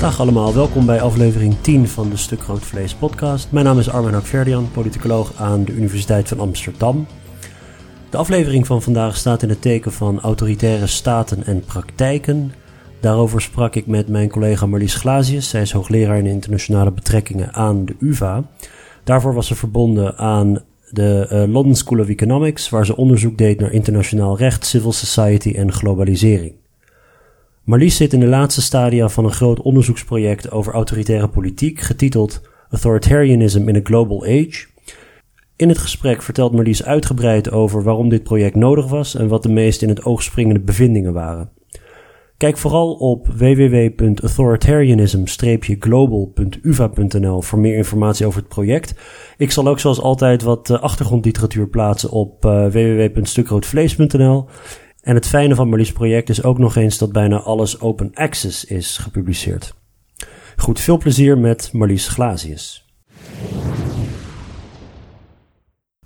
Dag allemaal, welkom bij aflevering 10 van de Stuk Rood Vlees podcast. Mijn naam is Armin Hakverdian, politicoloog aan de Universiteit van Amsterdam. De aflevering van vandaag staat in het teken van autoritaire staten en praktijken. Daarover sprak ik met mijn collega Marlies Glazius. Zij is hoogleraar in internationale betrekkingen aan de UvA. Daarvoor was ze verbonden aan de uh, London School of Economics, waar ze onderzoek deed naar internationaal recht, civil society en globalisering. Marlies zit in de laatste stadia van een groot onderzoeksproject over autoritaire politiek, getiteld Authoritarianism in a Global Age. In het gesprek vertelt Marlies uitgebreid over waarom dit project nodig was en wat de meest in het oog springende bevindingen waren. Kijk vooral op www.authoritarianism-global.uva.nl voor meer informatie over het project. Ik zal ook zoals altijd wat eh, achtergrondliteratuur plaatsen op uh, www.stukroodvlees.nl. En het fijne van Marlies project is ook nog eens dat bijna alles open access is gepubliceerd. Goed, veel plezier met Marlies Glazius.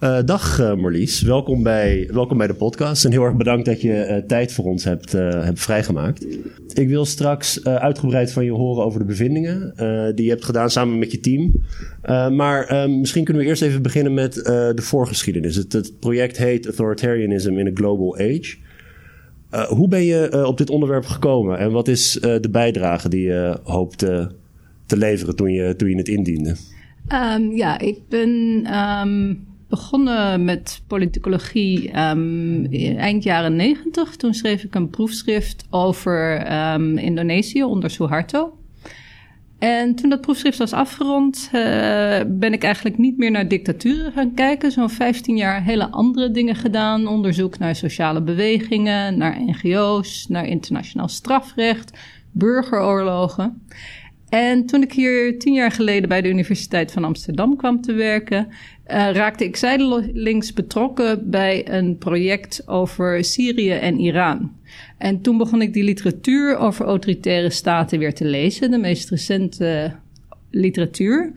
Uh, dag uh, Marlies, welkom bij, welkom bij de podcast en heel erg bedankt dat je uh, tijd voor ons hebt, hebt vrijgemaakt. Ik wil straks uitgebreid van je horen over de bevindingen die je hebt gedaan samen met je team. maar misschien kunnen we eerst even beginnen met de voorgeschiedenis. Het, het, project heet Authoritarianism in a Global Age. Hoe ben je op dit onderwerp gekomen en wat is de bijdrage die je hoopt te leveren toen je, toen je het indiende? Um, ja, ik ben... Um begonnen met politicologie um, eind jaren negentig. Toen schreef ik een proefschrift over Indonesië onder Suharto. En toen dat proefschrift was afgerond, uh, ben ik eigenlijk niet meer naar dictaturen gaan kijken. Zo'n 15 jaar hele andere dingen gedaan. Onderzoek naar sociale bewegingen, naar NGO's, naar internationaal strafrecht, burgeroorlogen. En toen ik hier tien jaar geleden bij de Universiteit van Amsterdam kwam te werken, uh, raakte ik zijdelings betrokken bij een project over Syrië en Iran. En toen begon ik die literatuur over autoritaire staten weer te lezen, de meest recente literatuur.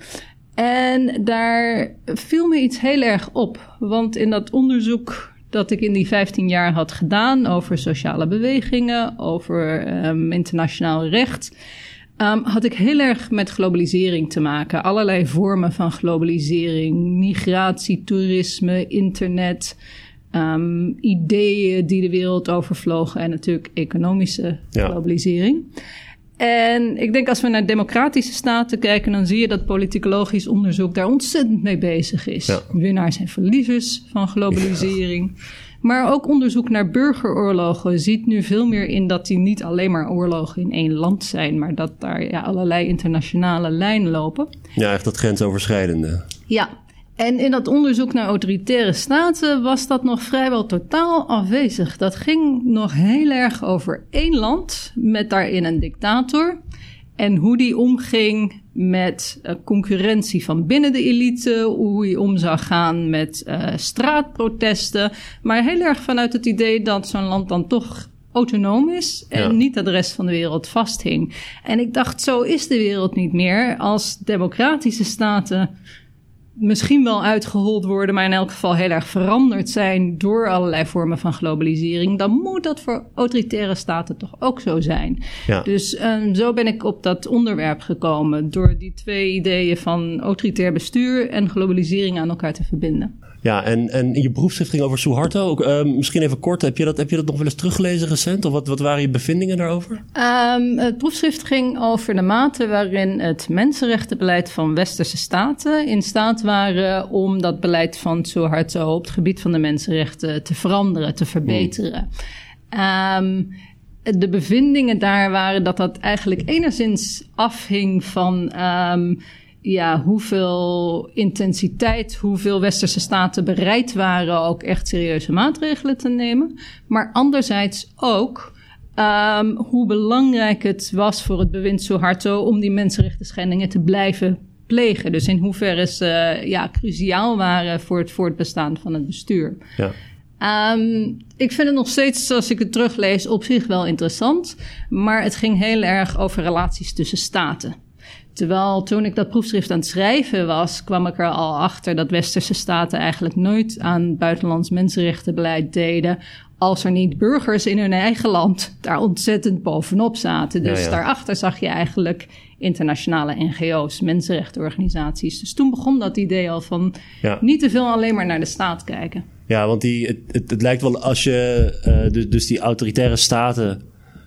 En daar viel me iets heel erg op, want in dat onderzoek dat ik in die 15 jaar had gedaan over sociale bewegingen, over um, internationaal recht Um, had ik heel erg met globalisering te maken. Allerlei vormen van globalisering, migratie, toerisme, internet, um, ideeën die de wereld overvlogen en natuurlijk economische globalisering. En ik denk als we naar democratische staten kijken, dan zie je dat politicologisch onderzoek daar ontzettend mee bezig is. Ja. Winnaars en verliezers van globalisering. Maar ook onderzoek naar burgeroorlogen ziet nu veel meer in dat die niet alleen maar oorlogen in één land zijn, maar dat daar ja, allerlei internationale lijnen lopen. Ja, echt dat grensoverschrijdende. Ja, en in dat onderzoek naar autoritaire staten was dat nog vrijwel totaal afwezig. Dat ging nog heel erg over één land met daarin een dictator. En hoe die omging met uh, concurrentie van binnen de elite, hoe hij om zou gaan met uh, straatprotesten. Maar heel erg vanuit het idee dat zo'n land dan toch autonoom is en ja. niet dat de rest van de wereld vasthing. En ik dacht, zo is de wereld niet meer als democratische staten misschien wel uitgehold worden, maar in elk geval heel erg veranderd zijn door allerlei vormen van globalisering, dan moet dat voor autoritaire staten toch ook zo zijn. Ja. Dus um, zo ben ik op dat onderwerp gekomen, door die twee ideeën van autoritair bestuur en globalisering aan elkaar te verbinden. Ja, en, en je proefschrift ging over Suharto. Uh, misschien even kort, heb je, dat, heb je dat nog wel eens teruggelezen recent? Of wat, wat waren je bevindingen daarover? Um, het proefschrift ging over de mate waarin het mensenrechtenbeleid van westerse staten in staat waren om dat beleid van Suharto op het gebied van de mensenrechten te veranderen, te verbeteren. Um, de bevindingen daar waren dat dat eigenlijk enigszins afhing van ja, hoeveel intensiteit, hoeveel westerse staten bereid waren ook echt serieuze maatregelen te nemen. Maar anderzijds ook um, hoe belangrijk het was voor het bewind Suharto om die mensenrechten schendingen te blijven plegen. Dus in hoeverre ze ja, cruciaal waren voor het voortbestaan van het bestuur. Ja. Um, ik vind het nog steeds, als ik het teruglees, op zich wel interessant. Maar het ging heel erg over relaties tussen staten. Terwijl toen ik dat proefschrift aan het schrijven was, kwam ik er al achter dat westerse staten eigenlijk nooit aan buitenlands mensenrechtenbeleid deden. als er niet burgers in hun eigen land daar ontzettend bovenop zaten. Dus daarachter zag je eigenlijk internationale NGO's, mensenrechtenorganisaties. Dus toen begon dat idee al van niet te veel alleen maar naar de staat kijken. Ja, want die, het, het, lijkt wel als je uh, dus, dus die autoritaire staten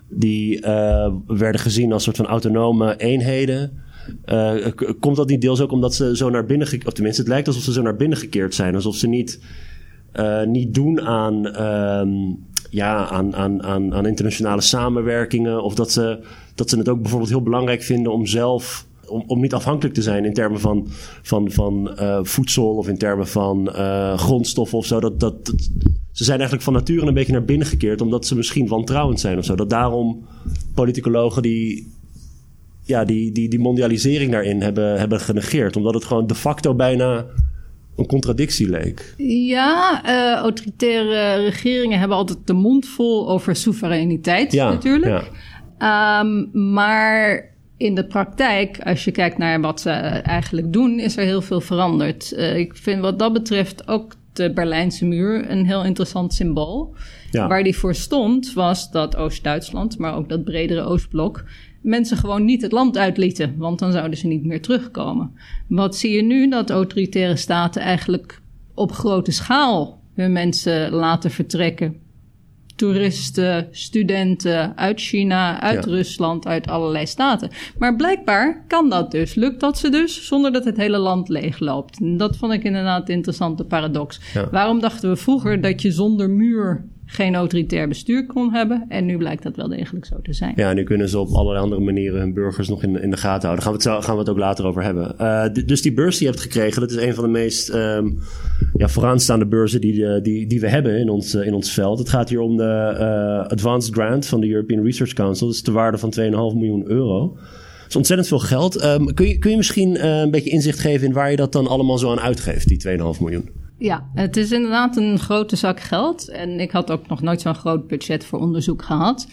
die uh, werden gezien als soort van autonome eenheden. Uh, komt dat niet deels ook omdat ze zo naar binnen, of tenminste, het lijkt alsof ze zo naar binnen gekeerd zijn, alsof ze niet uh, niet doen aan, um, ja, aan, aan, aan, aan internationale samenwerkingen. Of dat ze, dat ze het ook bijvoorbeeld heel belangrijk vinden om zelf. Om, om niet afhankelijk te zijn in termen van, van, van uh, voedsel of in termen van grondstoffen of zo. Dat, dat, dat, ze zijn eigenlijk van nature een beetje naar binnen gekeerd, omdat ze misschien wantrouwend zijn of zo. Dat daarom politicologen die, ja, die, die, die mondialisering daarin hebben, hebben genegeerd. Omdat het gewoon de facto bijna een contradictie leek. Ja, uh, autoritaire regeringen hebben altijd de mond vol over soevereiniteit ja, natuurlijk. Ja. Um, maar in de praktijk, als je kijkt naar wat ze eigenlijk doen, is er heel veel veranderd. Uh, ik vind wat dat betreft ook de Berlijnse muur een heel interessant symbool. Ja. Waar die voor stond, was dat Oost-Duitsland, maar ook dat bredere Oostblok, mensen gewoon niet het land uitlieten, want dan zouden ze niet meer terugkomen. Wat zie je nu? Dat autoritaire staten eigenlijk op grote schaal hun mensen laten vertrekken. Toeristen, studenten uit China, uit Rusland, uit allerlei staten. Maar blijkbaar kan dat dus. Lukt dat ze dus zonder dat het hele land leegloopt. En dat vond ik inderdaad een interessante paradox. Waarom dachten we vroeger dat je zonder muur geen autoritair bestuur kon hebben. En nu blijkt dat wel degelijk zo te zijn. Ja, nu kunnen ze op allerlei andere manieren hun burgers nog in, in de gaten houden. Daar gaan gaan we het ook later over hebben. Uh, dus die beurs die je hebt gekregen, dat is een van de meest um, ja, vooraanstaande beurzen die, eh, die, die we hebben in ons, uh, in ons veld. Het gaat hier om de uh, Advanced Grant van de European Research Council. Dat is de waarde van 2,5 miljoen euro. Dat is ontzettend veel geld. Um, kun, je, kun je misschien een beetje inzicht geven in waar je dat dan allemaal zo aan uitgeeft, die 2,5 miljoen? Ja, het is inderdaad een grote zak geld. En ik had ook nog nooit zo'n groot budget voor onderzoek gehad.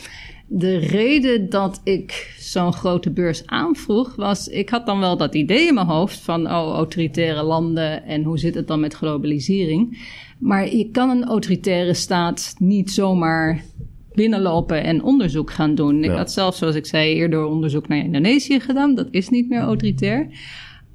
De reden dat ik zo'n grote beurs aanvroeg was, ik had dan wel dat idee in mijn hoofd van, oh, autoritaire landen en hoe zit het dan met globalisering. Maar je kan een autoritaire staat niet zomaar binnenlopen en onderzoek gaan doen. Ik had zelf, zoals ik zei, eerder onderzoek naar Indonesië gedaan. Dat is niet meer autoritair.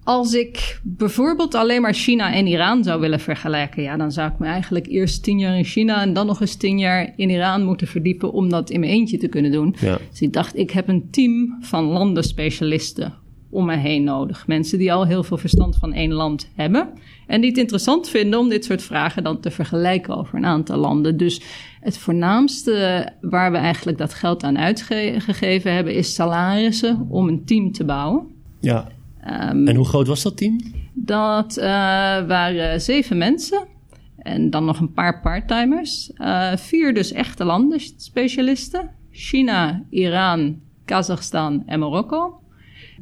Als ik bijvoorbeeld alleen maar China en Iran zou willen vergelijken, ja, dan zou ik me eigenlijk eerst tien jaar in China en dan nog eens tien jaar in Iran moeten verdiepen om dat in mijn eentje te kunnen doen. Ja. Dus ik dacht, ik heb een team van landenspecialisten om me heen nodig. Mensen die al heel veel verstand van één land hebben. En die het interessant vinden om dit soort vragen dan te vergelijken over een aantal landen. Dus het voornaamste waar we eigenlijk dat geld aan uitgegeven hebben, is salarissen om een team te bouwen. Ja. Um, en hoe groot was dat team? Dat uh, waren zeven mensen. En dan nog een paar parttimers. Uh, vier dus echte landenspecialisten. China, Iran, Kazachstan en Marokko.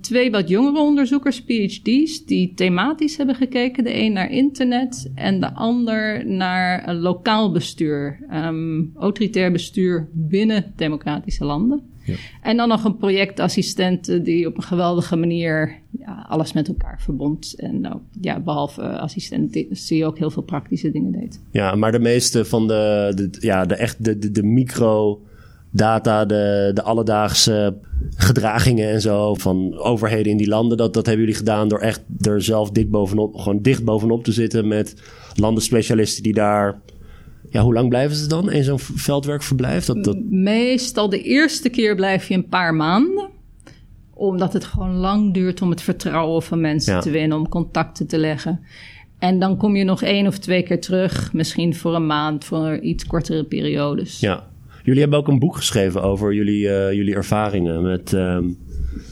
Twee wat jongere onderzoekers, PhD's, die thematisch hebben gekeken. De een naar internet en de ander naar lokaal bestuur. Um, autoritair bestuur binnen democratische landen. Ja. En dan nog een projectassistent die op een geweldige manier ja, alles met elkaar verbond. En nou, ja, behalve assistent zie je ook heel veel praktische dingen deed. Ja, maar de meeste van de, de ja, de echt de, de, de micro data, de, de alledaagse gedragingen en zo van overheden in die landen. Dat, dat hebben jullie gedaan door echt er zelf dik bovenop, gewoon dicht bovenop te zitten met landenspecialisten die daar ja, hoe lang blijven ze dan in zo'n veldwerkverblijf? Dat, dat... Meestal de eerste keer blijf je een paar maanden. Omdat het gewoon lang duurt om het vertrouwen van mensen te winnen, om contacten te leggen. En dan kom je nog één of twee keer terug, misschien voor een maand, voor iets kortere periodes. Ja. Jullie hebben ook een boek geschreven over jullie, uh, jullie ervaringen met, uh,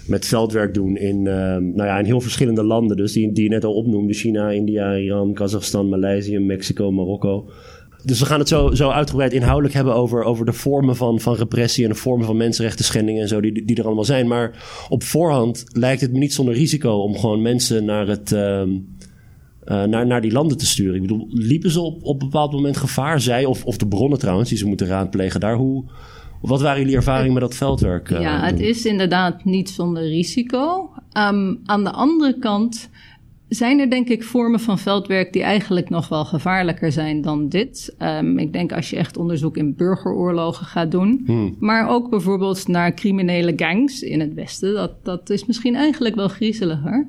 met veldwerk doen in, uh, nou ja, in heel verschillende landen. Dus die, die je net al opnoemde: China, India, Iran, Kazachstan, Maleisië, Mexico, Marokko. Dus we gaan het zo, zo uitgebreid inhoudelijk hebben over, over de vormen van, van repressie en de vormen van mensenrechten schendingen en zo, die, die er allemaal zijn. Maar op voorhand lijkt het me niet zonder risico om gewoon mensen naar, het, uh, uh, naar, naar die landen te sturen. Ik bedoel, liepen ze op, op een bepaald moment gevaar? Zij of, of de bronnen trouwens, die ze moeten raadplegen daar. Hoe, wat waren jullie ervaringen met dat veldwerk? Uh, ja, het is inderdaad niet zonder risico. Um, aan de andere kant zijn er denk ik vormen van veldwerk die eigenlijk nog wel gevaarlijker zijn dan dit. Um, ik denk als je echt onderzoek in burgeroorlogen gaat doen, hmm. maar ook bijvoorbeeld naar criminele gangs in het Westen, dat, dat is misschien eigenlijk wel griezeliger.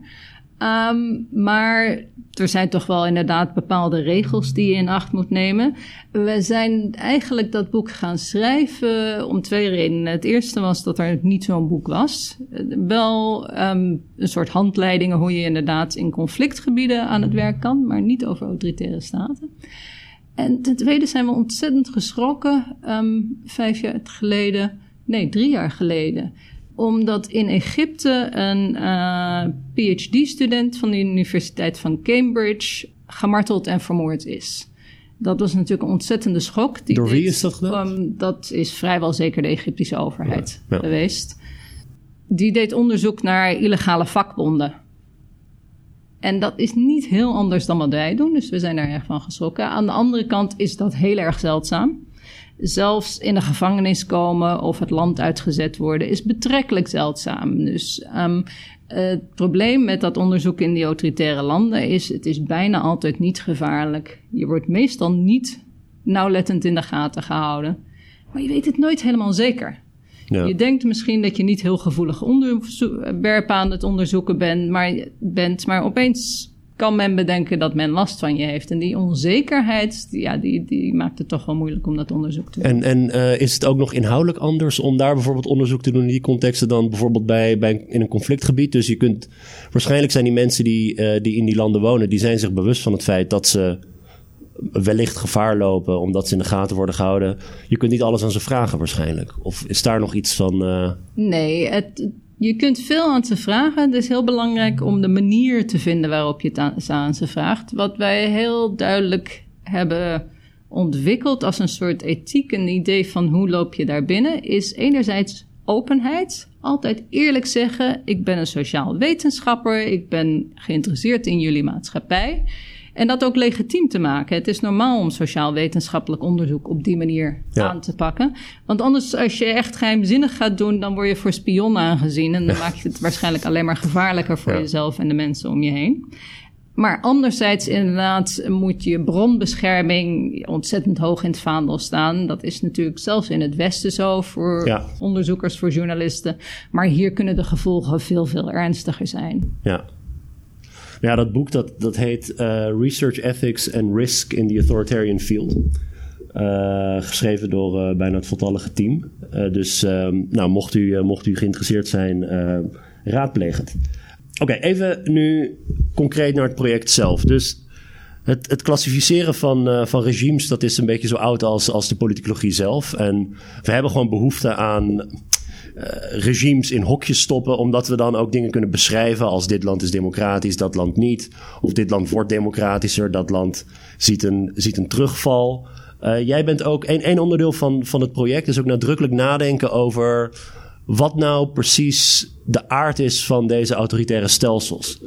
Um, maar er zijn toch wel inderdaad bepaalde regels die je in acht moet nemen. We zijn eigenlijk dat boek gaan schrijven om twee redenen. Het eerste was dat er niet zo'n boek was. Wel um, een soort handleidingen hoe je inderdaad in conflictgebieden aan het werk kan, maar niet over autoritaire staten. En ten tweede zijn we ontzettend geschrokken um, vijf jaar geleden, nee, drie jaar geleden omdat in Egypte een uh, PhD-student van de Universiteit van Cambridge gemarteld en vermoord is. Dat was natuurlijk een ontzettende schok. Die Door wie is dat gedaan? Um, dat is vrijwel zeker de Egyptische overheid geweest. Die deed onderzoek naar illegale vakbonden. En dat is niet heel anders dan wat wij doen, dus we zijn daar erg van geschrokken. Aan de andere kant is dat heel erg zeldzaam zelfs in de gevangenis komen of het land uitgezet worden, is betrekkelijk zeldzaam. Dus um, het probleem met dat onderzoek in die autoritaire landen is: het is bijna altijd niet gevaarlijk. Je wordt meestal niet nauwlettend in de gaten gehouden. Maar je weet het nooit helemaal zeker. Ja. Je denkt misschien dat je niet heel gevoelig onderwerpen aan het onderzoeken bent, maar, bent, maar opeens kan men bedenken dat men last van je heeft. En die onzekerheid, ja, die, die maakt het toch wel moeilijk om dat onderzoek te doen. En, en uh, is het ook nog inhoudelijk anders om daar bijvoorbeeld onderzoek te doen in die contexten dan bijvoorbeeld bij, bij in een conflictgebied? Dus je kunt, waarschijnlijk zijn die mensen die, uh, die in die landen wonen, die zijn zich bewust van het feit dat ze wellicht gevaar lopen omdat ze in de gaten worden gehouden. Je kunt niet alles aan ze vragen waarschijnlijk. Of is daar nog iets van... Uh... Nee, het, je kunt veel aan ze vragen. Het is heel belangrijk om de manier te vinden waarop je het aan ze vraagt. Wat wij heel duidelijk hebben ontwikkeld als een soort ethiek, een idee van hoe loop je daar binnen, is enerzijds openheid. Altijd eerlijk zeggen: ik ben een sociaal wetenschapper, ik ben geïnteresseerd in jullie maatschappij. En dat ook legitiem te maken. Het is normaal om sociaal-wetenschappelijk onderzoek op die manier aan te pakken. Want anders, als je echt geheimzinnig gaat doen, dan word je voor spion aangezien. En dan maak je het waarschijnlijk alleen maar gevaarlijker voor jezelf en de mensen om je heen. Maar anderzijds, inderdaad, moet je bronbescherming ontzettend hoog in het vaandel staan. Dat is natuurlijk zelfs in het Westen zo voor onderzoekers, voor journalisten. Maar hier kunnen de gevolgen veel, veel ernstiger zijn. Ja. Ja, dat boek dat, dat heet uh, Research Ethics and Risk in the Authoritarian Field. Uh, geschreven door uh, bijna het voltallige team. dus um, nou, mocht, u, mocht u geïnteresseerd zijn, raadpleeg het. Oké, even nu concreet naar het project zelf. Dus het, het klassificeren van, van regimes, dat is een beetje zo oud als, als de politicologie zelf. En we hebben gewoon behoefte aan eh, regimes in hokjes stoppen, omdat we dan ook dingen kunnen beschrijven als dit land is democratisch, dat land niet. Of dit land wordt democratischer, dat land ziet een, ziet een terugval. Uh, jij bent ook, een onderdeel van, van het project is ook nadrukkelijk nadenken over wat nou precies de aard is van deze autoritaire stelsels.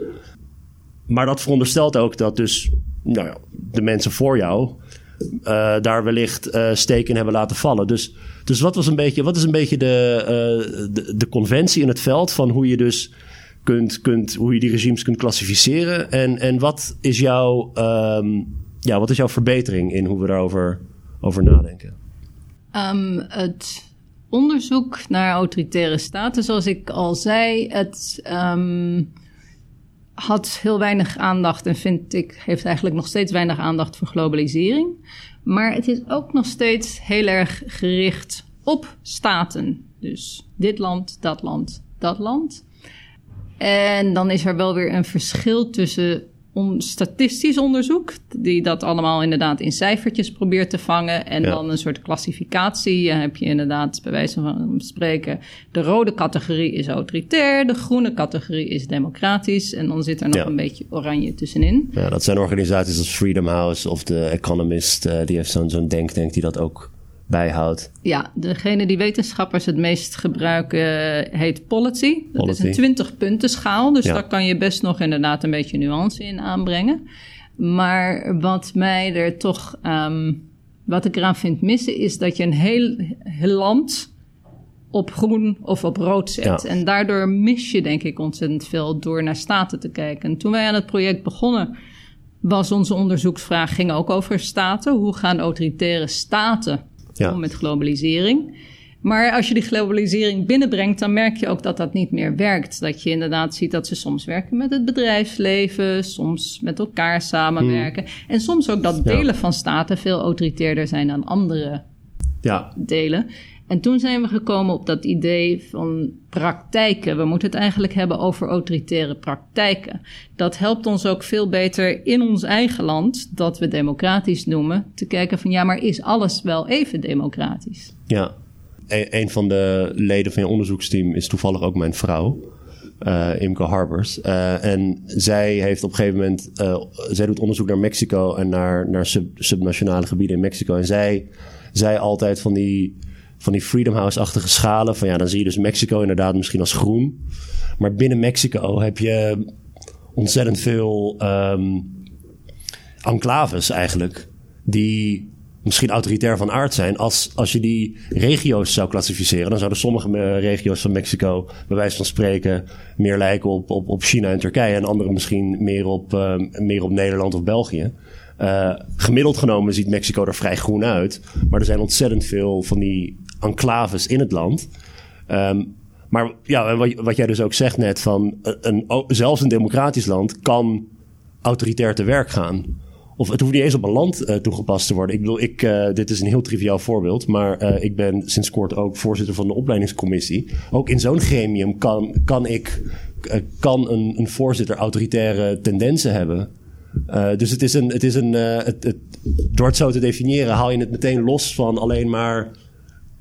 Maar dat veronderstelt ook dat dus nou ja, de mensen voor jou uh, daar wellicht uh, steken hebben laten vallen. Dus dus wat, was een beetje, wat is een beetje de, uh, de, de, conventie in het veld van hoe je dus kunt, kunt, hoe je die regimes kunt klassificeren? En, en wat, is jouw, um, ja, wat is jouw verbetering in hoe we daarover over nadenken? Um, het onderzoek naar autoritaire staten, zoals ik al zei, het um, had heel weinig aandacht en vind ik, heeft eigenlijk nog steeds weinig aandacht voor globalisering. Maar het is ook nog steeds heel erg gericht op staten. Dus dit land, dat land, dat land. En dan is er wel weer een verschil tussen on statistisch onderzoek, die dat allemaal inderdaad in cijfertjes probeert te vangen. En dan een soort klassificatie. Dan heb je inderdaad, bij wijze van spreken, de rode categorie is autoritair, de groene categorie is democratisch. En dan zit er nog een beetje oranje tussenin. Ja, dat zijn organisaties als Freedom House of The Economist. Uh, die heeft zo'n zo'n denktank die dat ook bijhoudt. Ja, degene die wetenschappers het meest gebruiken heet policy. Dat is een 20 punten schaal, dus daar kan je best nog inderdaad een beetje nuance in aanbrengen. Maar wat mij er toch, um, wat ik eraan vind missen, is dat je een heel, heel land op groen of op rood zet. En daardoor mis je denk ik ontzettend veel door naar staten te kijken. En toen wij aan het project begonnen, was onze onderzoeksvraag ging ook over staten. Hoe gaan autoritaire staten om met globalisering? Maar als je die globalisering binnenbrengt, dan merk je ook dat dat niet meer werkt. Dat je inderdaad ziet dat ze soms werken met het bedrijfsleven, soms met elkaar samenwerken. Hmm. En soms ook dat delen van staten veel autoritairder zijn dan andere ja. delen. En toen zijn we gekomen op dat idee van praktijken. We moeten het eigenlijk hebben over autoritaire praktijken. Dat helpt ons ook veel beter in ons eigen land, dat we democratisch noemen, te kijken van ja, maar is alles wel even democratisch? Ja, een, van de leden van je onderzoeksteam is toevallig ook mijn vrouw. Uh, Imke Harbers. Uh, en zij heeft op een gegeven moment. Uh, zij doet onderzoek naar Mexico en naar, naar sub, subnationale gebieden in Mexico. En zij zei altijd van die, van die Freedom House-achtige schalen. Van ja, dan zie je dus Mexico inderdaad misschien als groen. Maar binnen Mexico heb je ontzettend veel um, enclaves eigenlijk. Die misschien autoritair van aard zijn. Als, als je die regio's zou klassificeren, dan zouden sommige eh, regio's van Mexico, bij wijze van spreken, meer lijken op, op, op China en Turkije. En andere misschien meer op, uh, meer op Nederland of België. Uh, gemiddeld genomen ziet Mexico er vrij groen uit. Maar er zijn ontzettend veel van die enclaves in het land. Um, maar ja, wat, wat jij dus ook zegt net, van een, zelfs een democratisch land kan autoritair te werk gaan. Of het hoeft niet eens op een land uh, toegepast te worden. Ik bedoel, ik, dit is een heel triviaal voorbeeld. Maar ik ben sinds kort ook voorzitter van de opleidingscommissie. Ook in zo'n gremium kan, kan ik kan een, een voorzitter autoritaire tendensen hebben. Dus het is een. Het is een het, het, door het zo te definiëren, haal je het meteen los van alleen maar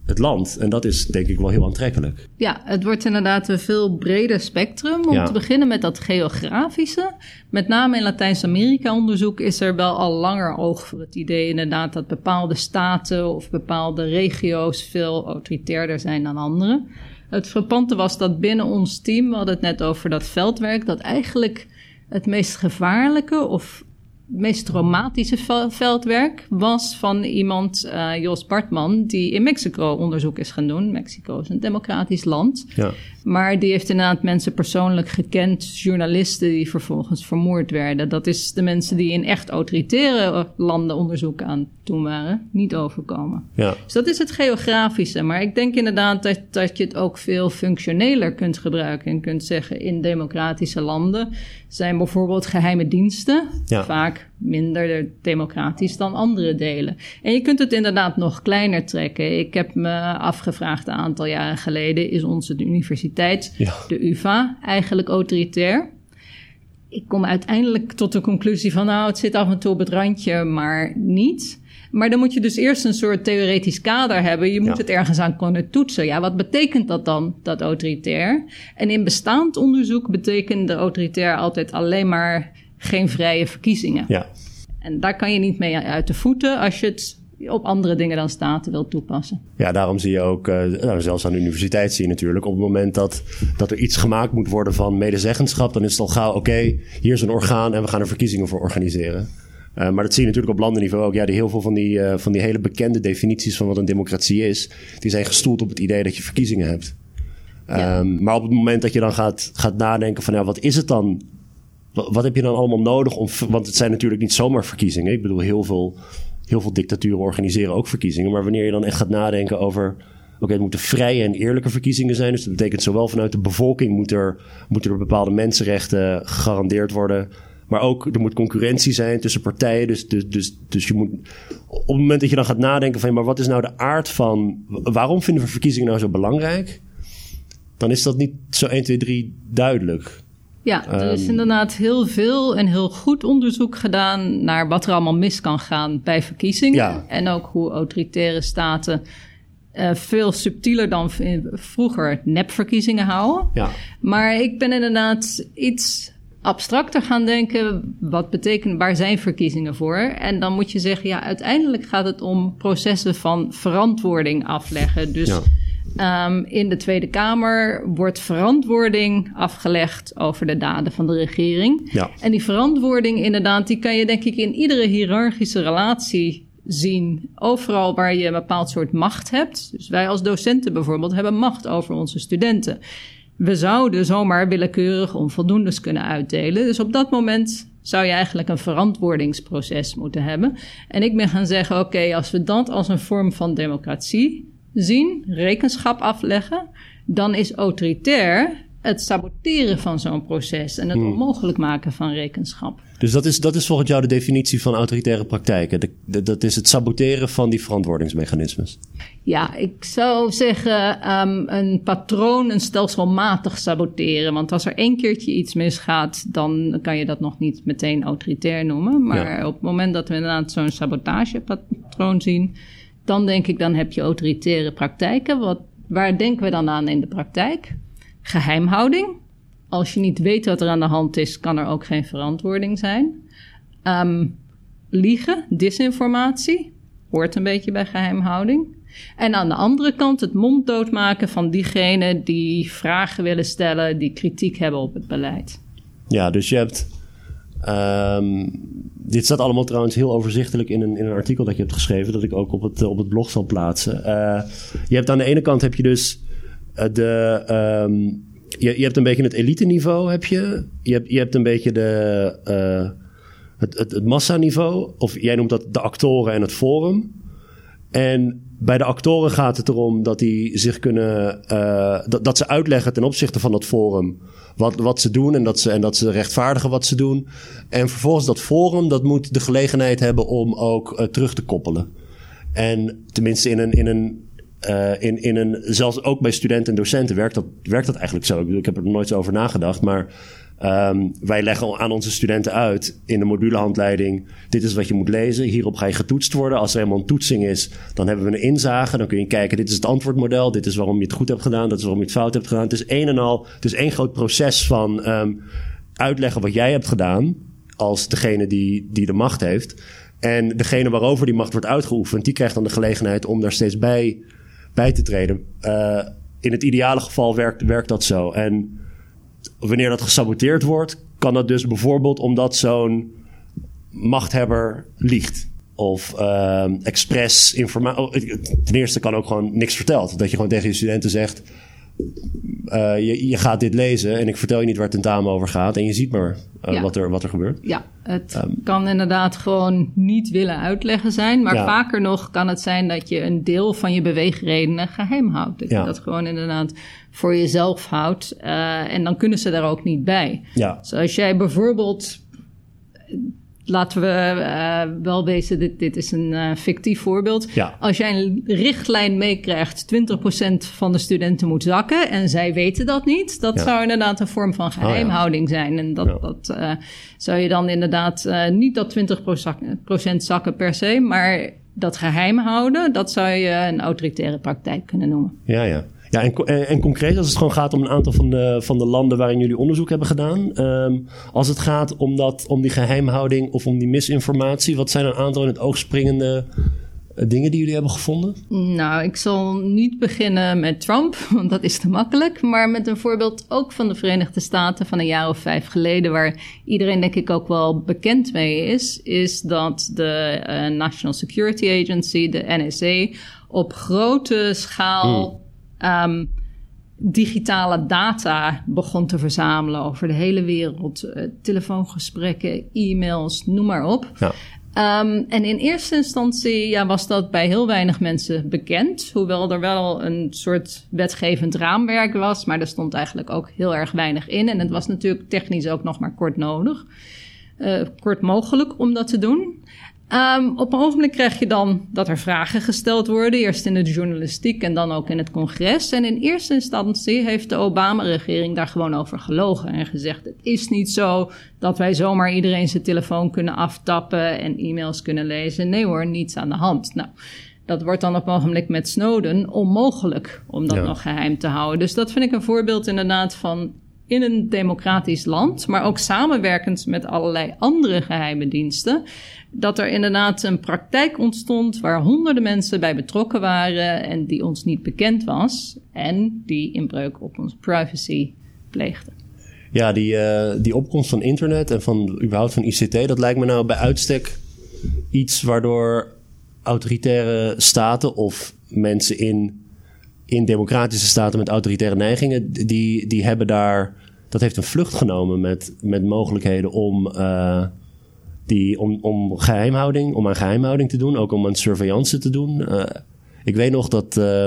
het land. En dat is denk ik wel heel aantrekkelijk. Ja, het wordt inderdaad een veel breder spectrum. Om te beginnen met dat geografische. Met name in Latijns-Amerika onderzoek is er wel al langer oog voor het idee inderdaad dat bepaalde staten of bepaalde regio's veel autoritairder zijn dan andere. Het frappante was dat binnen ons team, we hadden het net over dat veldwerk, dat eigenlijk het meest gevaarlijke of meest traumatische veldwerk was van iemand, uh, Jos Bartman, die in Mexico onderzoek is gaan doen. Mexico is een democratisch land. Ja. Maar die heeft inderdaad mensen persoonlijk gekend, journalisten die vervolgens vermoord werden. Dat is de mensen die in echt autoritaire landen onderzoek aan toen waren, niet overkomen. Ja. Dus dat is het geografische. Maar ik denk inderdaad dat, dat je het ook veel functioneler kunt gebruiken en kunt zeggen in democratische landen zijn bijvoorbeeld geheime diensten vaak minder democratisch dan andere delen. En je kunt het inderdaad nog kleiner trekken. Ik heb me afgevraagd een aantal jaren geleden: is onze universiteit, de UVA, eigenlijk autoritair? Ik kom uiteindelijk tot de conclusie van, nou, het zit af en toe op het randje, maar niet. Maar dan moet je dus eerst een soort theoretisch kader hebben. Je moet het ergens aan kunnen toetsen. Ja, wat betekent dat dan, dat autoritair? En in bestaand onderzoek betekent de autoritair altijd alleen maar geen vrije verkiezingen. Ja. En daar kan je niet mee uit de voeten als je het op andere dingen dan staten wil toepassen. Ja, daarom zie je ook, uh, nou, zelfs aan de universiteit zie je natuurlijk, op het moment dat, dat er iets gemaakt moet worden van medezeggenschap, dan is het al gauw, oké, hier is een orgaan en we gaan er verkiezingen voor organiseren. Uh, maar dat zie je natuurlijk op landenniveau ook. Ja, die, heel veel van die, uh, van die hele bekende definities van wat een democratie is, die zijn gestoeld op het idee dat je verkiezingen hebt. Ja. Um, maar op het moment dat je dan gaat, gaat nadenken van ja, wat is het dan wat heb je dan allemaal nodig om. Want het zijn natuurlijk niet zomaar verkiezingen. Ik bedoel, heel veel, heel veel dictaturen organiseren ook verkiezingen. Maar wanneer je dan echt gaat nadenken over. Oké, het moeten vrije en eerlijke verkiezingen zijn. Dus dat betekent zowel vanuit de bevolking moet er, moeten er bepaalde mensenrechten gegarandeerd worden. Maar ook er moet concurrentie zijn tussen partijen. Dus, dus, dus, dus je moet. Op het moment dat je dan gaat nadenken van. Maar wat is nou de aard van. Waarom vinden we verkiezingen nou zo belangrijk? Dan is dat niet zo 1, 2, 3 duidelijk. Ja, er is ehm, inderdaad heel veel en heel goed onderzoek gedaan naar wat er allemaal mis kan gaan bij verkiezingen. En ook hoe autoritaire staten uh, veel subtieler dan vroeger nepverkiezingen houden. Ja. Maar ik ben inderdaad iets abstracter gaan denken. Wat betekent, waar zijn verkiezingen voor? En dan moet je zeggen, ja, uiteindelijk gaat het om processen van verantwoording afleggen. Dus ja. Um, in de Tweede Kamer wordt verantwoording afgelegd over de daden van de regering. Ja. En die verantwoording, inderdaad, die kan je denk ik in iedere hiërarchische relatie zien. Overal waar je een bepaald soort macht hebt. Dus wij als docenten bijvoorbeeld hebben macht over onze studenten. We zouden zomaar willekeurig onvoldoendes kunnen uitdelen. Dus op dat moment zou je eigenlijk een verantwoordingsproces moeten hebben. En ik ben gaan zeggen: oké, als we dat als een vorm van democratie zien, rekenschap afleggen, dan is autoritair het saboteren van zo'n proces en het hmm. onmogelijk maken van rekenschap. Dus dat is, dat is volgens jou de definitie van autoritaire praktijken. dat is het saboteren van die verantwoordingsmechanismes. Ja, ik zou zeggen um, een patroon, een stelselmatig saboteren. Want als er één keertje iets misgaat, dan kan je dat nog niet meteen autoritair noemen. Maar op het moment dat we inderdaad zo'n sabotagepatroon zien, dan denk ik, dan heb je autoritaire praktijken. Wat, waar denken we dan aan in de praktijk? Geheimhouding. Als je niet weet wat er aan de hand is, kan er ook geen verantwoording zijn. Um, liegen, disinformatie, hoort een beetje bij geheimhouding. En aan de andere kant het monddood maken van diegenen die vragen willen stellen, die kritiek hebben op het beleid. Ja, dus je hebt. Um, dit staat allemaal trouwens heel overzichtelijk in een, in een artikel dat je hebt geschreven, dat ik ook op het, op het blog zal plaatsen. Uh, je hebt aan de ene kant heb je dus de. Um, je, je hebt een beetje het elite niveau, heb je. Je hebt, je hebt een beetje de, uh, het, het, massaniveau. Of jij noemt dat de actoren en het forum. En bij de actoren gaat het erom dat die zich kunnen. Uh, dat, dat ze uitleggen ten opzichte van dat forum. Wat, wat ze doen en dat ze, en dat ze rechtvaardigen wat ze doen. En vervolgens dat forum, dat moet de gelegenheid hebben om ook terug te koppelen. En tenminste in een, in een uh, in, in een, zelfs ook bij studenten en docenten werkt dat, werkt dat eigenlijk zo. Ik, bedoel, ik heb er nooit zo over nagedacht, maar um, wij leggen aan onze studenten uit in de modulehandleiding: dit is wat je moet lezen. Hierop ga je getoetst worden. Als er helemaal een toetsing is, dan hebben we een inzage. Dan kun je kijken: dit is het antwoordmodel. Dit is waarom je het goed hebt gedaan. Dat is waarom je het fout hebt gedaan. Het is een en al. Het is één groot proces van um, uitleggen wat jij hebt gedaan. Als degene die, die de macht heeft. En degene waarover die macht wordt uitgeoefend, die krijgt dan de gelegenheid om daar steeds bij bij te treden. Uh, in het ideale geval werkt, werkt dat zo. En wanneer dat gesaboteerd wordt, kan dat dus bijvoorbeeld omdat zo'n machthebber liegt. Of uh, expres informatie. Oh, ten eerste kan ook gewoon niks verteld. Dat je gewoon tegen je studenten zegt: uh, je, je, gaat dit lezen en ik vertel je niet waar het tentamen over gaat. En je ziet maar uh, wat, er, wat er gebeurt. Ja, het um, kan inderdaad gewoon niet willen uitleggen zijn. Maar ja. vaker nog kan het zijn dat je een deel van je beweegredenen geheim houdt. Dat ja. je dat gewoon inderdaad voor jezelf houdt. Uh, en dan kunnen ze daar ook niet bij. Ja. Dus als jij bijvoorbeeld laten we uh, wel wezen, dit, dit is een uh, fictief voorbeeld. Ja. Als jij een richtlijn meekrijgt, 20% van de studenten moet zakken en zij weten dat niet, dat ja. zou inderdaad een vorm van geheimhouding oh, ja. zijn. En dat, dat uh, zou je dan inderdaad niet dat 20% zakken per se, maar dat geheim houden, dat zou je een autoritaire praktijk kunnen noemen. Ja, ja. Ja, en, en, concreet als het gewoon gaat om een aantal van de, van de landen waarin jullie onderzoek hebben gedaan. Um, als het gaat om, dat, om die geheimhouding of om die misinformatie, wat zijn een aantal in het oog springende eh, dingen die jullie hebben gevonden? Nou, ik zal niet beginnen met Trump, want dat is te makkelijk. Maar met een voorbeeld ook van de Verenigde Staten van een jaar of vijf geleden, waar iedereen denk ik ook wel bekend mee is, is dat de uh, National Security Agency, de NSA, op grote schaal. Hmm um, digitale data begon te verzamelen over de hele wereld. Uh, telefoongesprekken, e-mails, noem maar op. Ja. Um, en in eerste instantie ja, was dat bij heel weinig mensen bekend. Hoewel er wel een soort wetgevend raamwerk was. Maar er stond eigenlijk ook heel erg weinig in. En het was natuurlijk technisch ook nog maar kort nodig. Uh, kort mogelijk om dat te doen. Um, op een ogenblik krijg je dan dat er vragen gesteld worden. Eerst in de journalistiek en dan ook in het congres. En in eerste instantie heeft de Obama-regering daar gewoon over gelogen. En gezegd: het is niet zo dat wij zomaar iedereen zijn telefoon kunnen aftappen en e-mails kunnen lezen. Nee hoor, niets aan de hand. Nou. Dat wordt dan op een ogenblik met Snowden onmogelijk om dat ja. nog geheim te houden. Dus dat vind ik een voorbeeld inderdaad van in een democratisch land, maar ook samenwerkend met allerlei andere geheime diensten, dat er inderdaad een praktijk ontstond waar honderden mensen bij betrokken waren en die ons niet bekend was en die inbreuk op onze privacy pleegden. Ja, die, uh, die opkomst van internet en van überhaupt van ICT, dat lijkt me nou bij uitstek iets waardoor autoritaire staten of mensen in, in democratische staten met autoritaire neigingen, die, die hebben daar. Dat heeft een vlucht genomen met, met mogelijkheden om, uh, die, om, om geheimhouding, om aan geheimhouding te doen, ook om aan surveillance te doen. Uh, ik weet nog dat. Uh,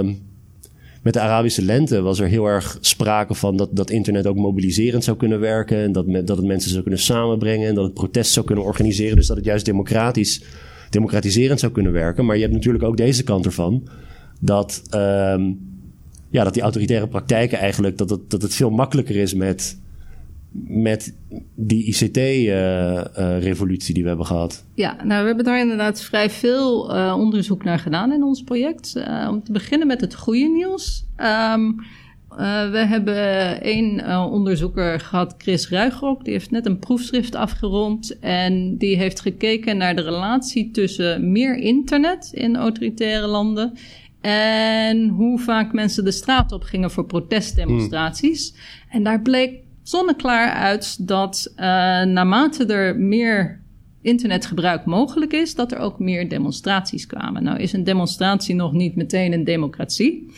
met de Arabische lente was er heel erg sprake van dat, dat internet ook mobiliserend zou kunnen werken. En dat, dat het mensen zou kunnen samenbrengen. En dat het protest zou kunnen organiseren. Dus dat het juist democratisch, democratiserend zou kunnen werken. Maar je hebt natuurlijk ook deze kant ervan. Dat, um, ja, dat die autoritaire praktijken eigenlijk. Dat het, dat het veel makkelijker is met met die ICT-revolutie uh, uh, die we hebben gehad? Ja, nou, we hebben daar inderdaad vrij veel uh, onderzoek naar gedaan in ons project. om te beginnen met het goede nieuws. Um, we hebben één onderzoeker gehad, Chris Ruigrok. Die heeft net een proefschrift afgerond. En die heeft gekeken naar de relatie tussen meer internet in autoritaire landen. En hoe vaak mensen de straat op gingen voor protestdemonstraties. Hmm. En daar bleek zonneklaar uit dat uh, naarmate er meer internetgebruik mogelijk is, dat er ook meer demonstraties kwamen. Nou is een demonstratie nog niet meteen een democratie.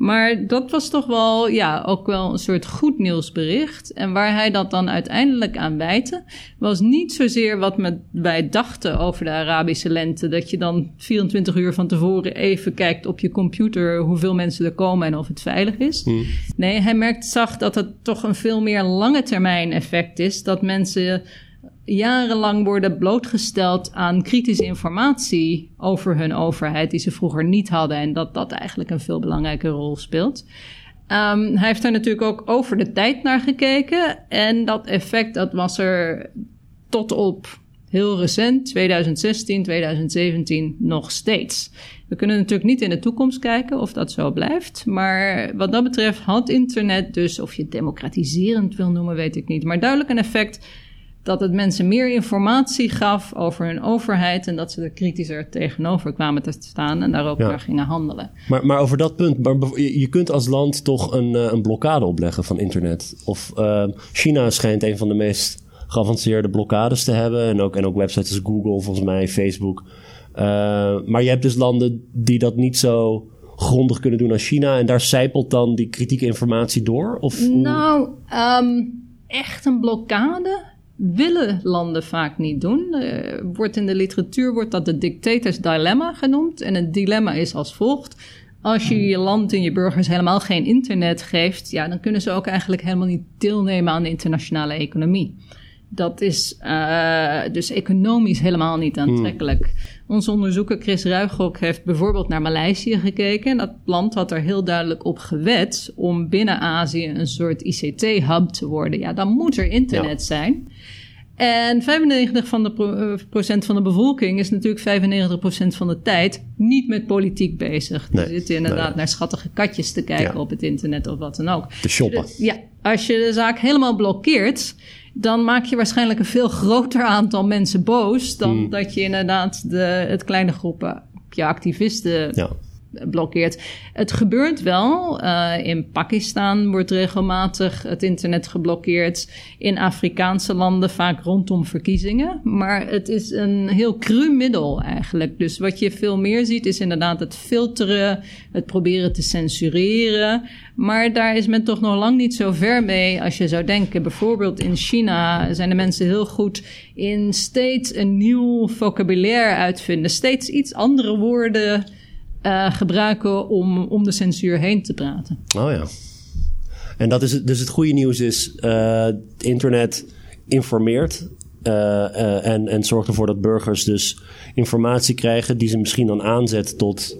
Maar dat was toch wel, ja, ook wel een soort goed nieuwsbericht. En waar hij dat dan uiteindelijk aan wijte, was niet zozeer wat wij dachten over de Arabische lente. Dat je dan 24 uur van tevoren even kijkt op je computer hoeveel mensen er komen en of het veilig is. Hmm. Nee, hij merkt, zag dat het toch een veel meer lange termijn effect is. Dat mensen jarenlang worden blootgesteld aan kritische informatie over hun overheid die ze vroeger niet hadden en dat dat eigenlijk een veel belangrijke rol speelt. Um, hij heeft daar natuurlijk ook over de tijd naar gekeken en dat effect dat was er tot op heel recent, 2016, 2017, nog steeds. We kunnen natuurlijk niet in de toekomst kijken of dat zo blijft. Maar wat dat betreft had internet dus, of je democratiserend wil noemen, weet ik niet. Maar duidelijk een effect dat het mensen meer informatie gaf over hun overheid en dat ze er kritischer tegenover kwamen te staan en daar ook naar gingen handelen. Maar, maar over dat punt, maar je kunt als land toch een, eh, een blokkade opleggen van internet. Of uh, China schijnt een van de meest geavanceerde blokkades te hebben en ook, en ook websites als Google, volgens mij, Facebook. Uh, maar je hebt dus landen die dat niet zo grondig kunnen doen als China en daar zijpelt dan die kritieke informatie door? Of nou, um, echt een blokkade? Willen landen vaak niet doen. Uh, wordt in de literatuur wordt dat de dictators dilemma genoemd. En het dilemma is als volgt. Als je je land en je burgers helemaal geen internet geeft, ja, dan kunnen ze ook eigenlijk helemaal niet deelnemen aan de internationale economie. Dat is uh, dus economisch helemaal niet hmm. Onze onderzoeker Chris Ruigrok heeft bijvoorbeeld naar Maleisië gekeken. Dat land had er heel duidelijk op gewet om binnen Azië een soort ICT-hub te worden. Ja, dan moet er internet zijn. En 95% van de eh, procent van de bevolking is natuurlijk 95% van de tijd niet met politiek bezig. Die zitten inderdaad naar schattige katjes te kijken op het internet of wat dan ook. Te shoppen. ja, als je de zaak helemaal blokkeert, dan maak je waarschijnlijk een veel groter aantal mensen boos dan hmm. dat je inderdaad de, het kleine groepen je activisten ja blokkeert. Het gebeurt wel. Uh, in Pakistan wordt regelmatig het internet geblokkeerd. In Afrikaanse landen vaak rondom verkiezingen. Maar het is een heel cru middel eigenlijk. Dus wat je veel meer ziet is inderdaad het filteren, het proberen te censureren. Maar daar is men toch nog lang niet zo ver mee als je zou denken. Bijvoorbeeld in China zijn de mensen heel goed in steeds een nieuw vocabulaire uitvinden. Steeds iets andere woorden uh, gebruiken om om de censuur heen te praten. Oh ja. En dat is het, dus het goede nieuws is, uh, het internet informeert uh, en, en zorgt ervoor dat burgers dus informatie krijgen die ze misschien dan aanzet tot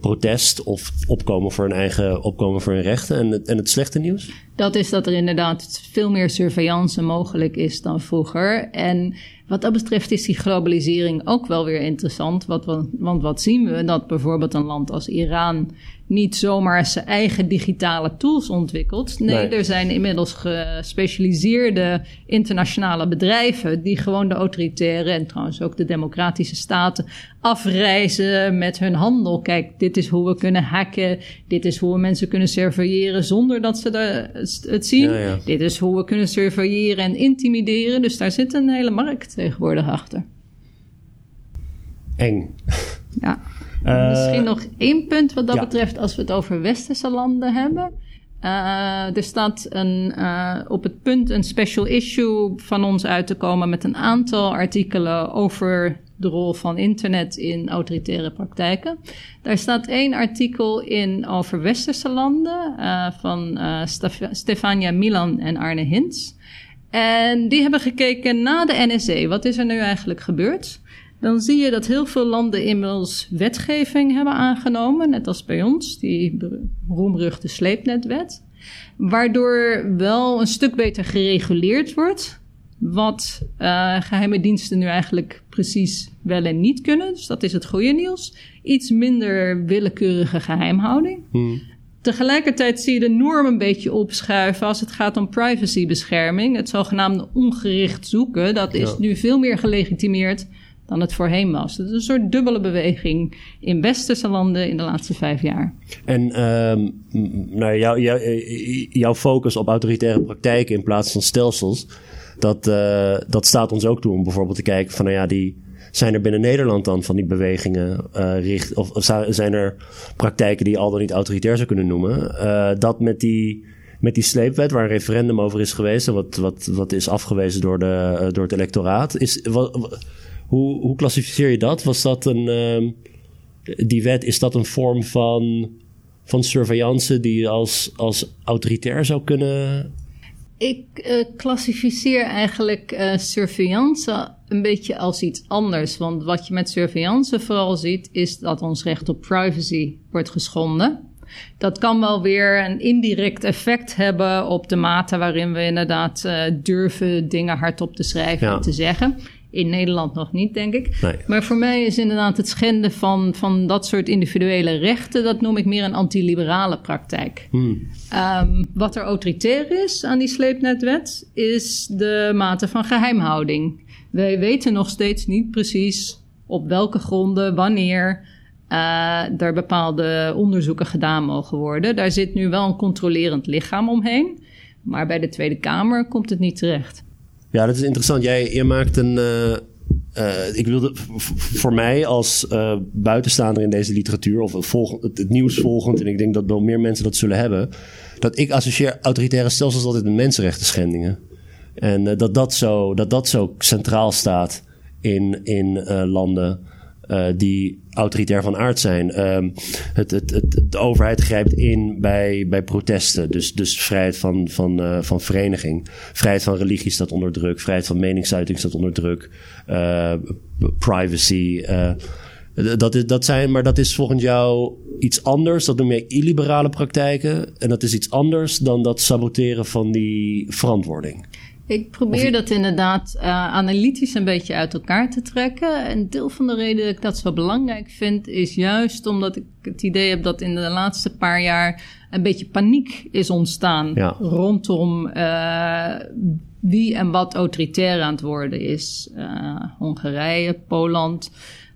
protest of opkomen voor hun eigen opkomen voor hun rechten. En het, en het slechte nieuws? Dat is dat er inderdaad veel meer surveillance mogelijk is dan vroeger. En wat dat betreft is die globalisering ook wel weer interessant. Wat, want wat zien we? Dat bijvoorbeeld een land als Iran niet zomaar zijn eigen digitale tools ontwikkelt. Nee, er zijn inmiddels gespecialiseerde internationale bedrijven die gewoon de autoritaire en trouwens ook de democratische staten afreizen met hun handel. Kijk, dit is hoe we kunnen hacken. Dit is hoe we mensen kunnen surveilleren zonder dat ze het zien. Dit is hoe we kunnen surveilleren en intimideren. Dus daar zit een hele markt tegenwoordig achter. Eng. Ja. Misschien nog één punt wat dat betreft als we het over westerse landen hebben. Uh, er staat een, uh, op het punt een special issue van ons uit te komen met een aantal artikelen over de rol van internet in autoritaire praktijken. Daar staat één artikel in over westerse landen uh, van Stef Stefania Milan en Arne Hintz. En die hebben gekeken na de NSE. Wat is er nu eigenlijk gebeurd? Dan zie je dat heel veel landen inmiddels wetgeving hebben aangenomen, net als bij ons, die roemruchte sleepnetwet, waardoor wel een stuk beter gereguleerd wordt wat uh, geheime diensten nu eigenlijk precies wel en niet kunnen. Dus dat is het goede nieuws. Iets minder willekeurige geheimhouding. Hmm. Tegelijkertijd zie je de norm een beetje opschuiven als het gaat om privacybescherming. Het zogenaamde ongericht zoeken, dat is nu veel meer gelegitimeerd dan het voorheen was. Het is een soort dubbele beweging in westerse landen in de laatste vijf jaar. En uh, nou, jou, jou, jouw focus op autoritaire praktijken in plaats van stelsels, dat, uh, dat staat ons ook toe om bijvoorbeeld te kijken van, nou ja, die, zijn er binnen Nederland dan van die bewegingen richt, of, zijn er praktijken die je al dan niet autoritair zou kunnen noemen? Dat met die, met die sleepwet, waar een referendum over is geweest en wat, wat, wat is afgewezen door, de, door het electoraat, is, wat, hoe, hoe klassificeer je dat? Was dat een. Uh, die wet, is dat een vorm van, van surveillance die je als, als autoritair zou kunnen. Ik uh, klassificeer eigenlijk uh, surveillance een beetje als iets anders. Want wat je met surveillance vooral ziet, is dat ons recht op privacy wordt geschonden. Dat kan wel weer een indirect effect hebben op de mate waarin we inderdaad uh, durven dingen hardop te schrijven en te zeggen. In Nederland nog niet, denk ik. Maar voor mij is inderdaad het schenden van, van dat soort individuele rechten, dat noem ik meer een antiliberale praktijk. Hmm. Um, wat er autoritair is aan die sleepnetwet, is de mate van geheimhouding. Wij weten nog steeds niet precies op welke gronden, wanneer uh, er bepaalde onderzoeken gedaan mogen worden. Daar zit nu wel een controlerend lichaam omheen. Maar bij de Tweede Kamer komt het niet terecht. Ja, dat is interessant. Jij, maakt een. Uh, uh, ik wilde voor mij als uh, buitenstaander in deze literatuur, of het, nieuws volgend, en ik denk dat wel meer mensen dat zullen hebben, dat ik associeer autoritaire stelsels altijd met mensenrechten schendingen. En dat, dat, zo, dat dat zo centraal staat in, in landen uh, die autoritair van aard zijn. Um, het, het, het, de overheid grijpt in bij, bij protesten. Dus, dus vrijheid van, van, uh, van vereniging. Vrijheid van religie staat onder druk. Vrijheid van meningsuiting staat onder druk. Uh, privacy. dat, is, dat zijn, maar dat is volgens jou iets anders. Dat noem je illiberale praktijken. En dat is iets anders dan dat saboteren van die verantwoording. Ik probeer dat inderdaad uh, analytisch een beetje uit elkaar te trekken. En deel van de reden dat ik dat zo belangrijk vind, is juist omdat ik het idee heb dat in de laatste paar jaar een beetje paniek is ontstaan rondom uh, wie en wat autoritair aan het worden is. Uh, Hongarije, Poland.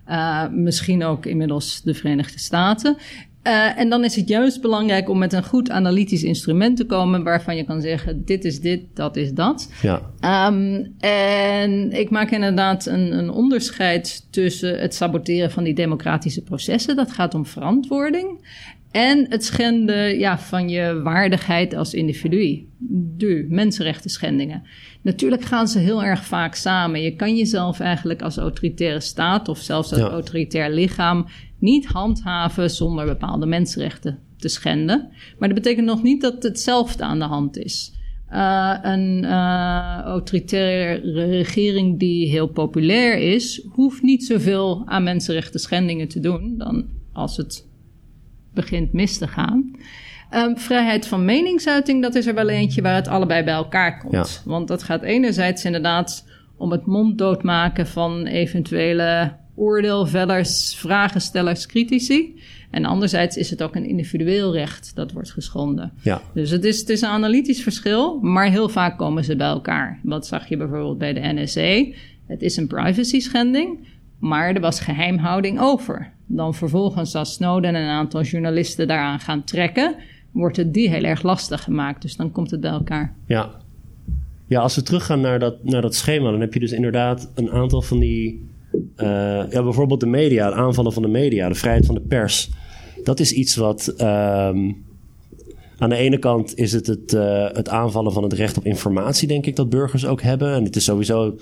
Uh, misschien ook inmiddels de Verenigde Staten. Uh, en dan is het juist belangrijk om met een goed analytisch instrument te komen waarvan je kan zeggen: dit is dit, dat is dat. Ja. Um, en ik maak inderdaad een, een, onderscheid tussen het saboteren van die democratische processen, dat gaat om verantwoording, en het schenden ja, van je waardigheid als individu. De mensenrechten schendingen. Natuurlijk gaan ze heel erg vaak samen. Je kan jezelf eigenlijk als autoritaire staat of zelfs als autoritair lichaam niet handhaven zonder bepaalde mensenrechten te schenden. Maar dat betekent nog niet dat hetzelfde aan de hand is. Uh, een uh, autoritaire regering die heel populair is, hoeft niet zoveel aan mensenrechten schendingen te doen dan als het begint mis te gaan. Um, vrijheid van meningsuiting, dat is er wel eentje waar het allebei bij elkaar komt. Want dat gaat enerzijds inderdaad om het monddood maken van eventuele oordeelvellers, vragenstellers, critici. En anderzijds is het ook een individueel recht dat wordt geschonden. Ja. Dus het is, het is een analytisch verschil, maar heel vaak komen ze bij elkaar. Wat zag je bijvoorbeeld bij de NSA? Het is een privacy schending, maar er was geheimhouding over. Dan vervolgens als Snowden en een aantal journalisten daaraan gaan trekken, wordt het die heel erg lastig gemaakt. Dus dan komt het bij elkaar. Ja, ja als we teruggaan naar dat, naar dat schema, dan heb je dus inderdaad een aantal van die ja, bijvoorbeeld de media, de aanvallen van de media, de vrijheid van de pers. Dat is iets wat. Ehm, aan de ene kant is het het, het aanvallen van het recht op informatie, denk ik, dat burgers ook hebben. En het is sowieso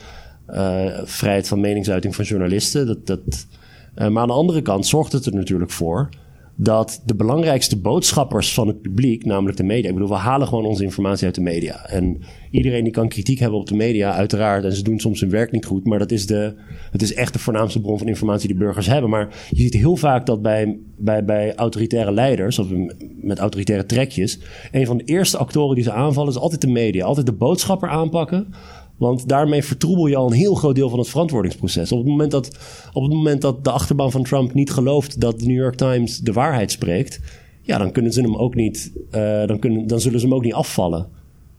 vrijheid van meningsuiting van journalisten. Dat, dat, maar aan de andere kant zorgt het er natuurlijk voor dat de belangrijkste boodschappers van het publiek, namelijk de media. Ik bedoel, we halen gewoon onze informatie uit de media. En iedereen die kan kritiek hebben op de media, uiteraard. En ze doen soms hun werk niet goed. Maar dat is, de, het is echt de voornaamste bron van informatie die burgers hebben. Maar je ziet heel vaak dat bij, bij, bij autoritaire leiders, of met autoritaire trekjes, een van de eerste actoren die ze aanvallen is altijd de media. Altijd de boodschapper aanpakken. Want daarmee vertroebel je al een heel groot deel van het verantwoordingsproces. Op het moment dat, op het moment dat de achterban van Trump niet gelooft dat de New York Times de waarheid spreekt, ja, dan kunnen ze hem ook niet, uh, dan, kunnen, dan zullen ze hem ook niet afvallen.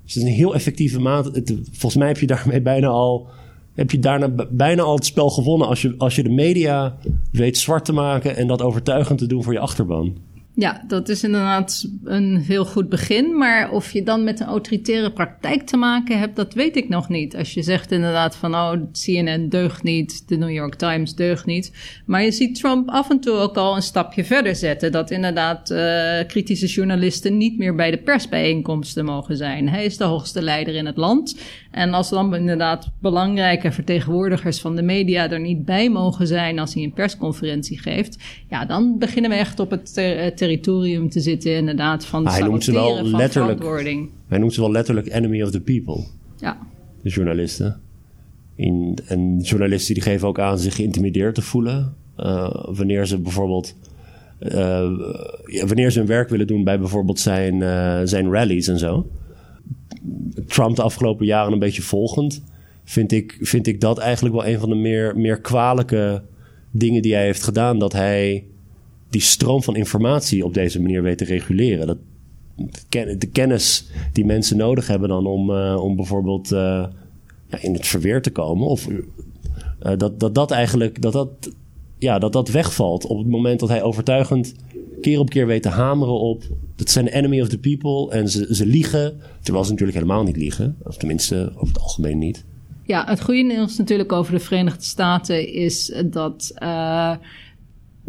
Dus het is een heel effectieve maat. volgens mij heb je daarmee bijna al, heb je daarna bijna al het spel gewonnen als je, als je de media weet zwart te maken en dat overtuigend te doen voor je achterban. Ja, dat is inderdaad een heel goed begin. Maar of je dan met een autoritaire praktijk te maken hebt, dat weet ik nog niet. Als je zegt inderdaad van, oh, CNN deugt niet, de New York Times deugt niet. Maar je ziet Trump af en toe ook al een stapje verder zetten. Dat inderdaad uh, kritische journalisten niet meer bij de persbijeenkomsten mogen zijn. Hij is de hoogste leider in het land. En als dan inderdaad belangrijke vertegenwoordigers van de media er niet bij mogen zijn als hij een persconferentie geeft, ja, dan beginnen we echt op het territorium te zitten, inderdaad, van de hij noemt ze wel letterlijk, Hij noemt ze wel letterlijk enemy of the people. Ja. De journalisten. In, en journalisten die geven ook aan zich geïntimideerd te voelen. Uh, wanneer ze bijvoorbeeld. Uh, wanneer ze hun werk willen doen bij bijvoorbeeld zijn, uh, zijn rallies en zo. Trump de afgelopen jaren een beetje volgend. Vind ik, vind ik dat eigenlijk wel een van de meer, meer kwalijke dingen die hij heeft gedaan. Dat hij die stroom van informatie op deze manier weet te reguleren. Dat, de kennis die mensen nodig hebben dan om, uh, om bijvoorbeeld ja, in het verweer te komen. Of uh, dat, dat dat eigenlijk dat dat, ja, dat dat wegvalt op het moment dat hij overtuigend keer op keer weet te hameren op. Dat zijn de enemy of the people en ze, ze liegen. Terwijl ze natuurlijk helemaal niet liegen. Of tenminste, over het algemeen niet. Ja, het goede nieuws natuurlijk over de Verenigde Staten is dat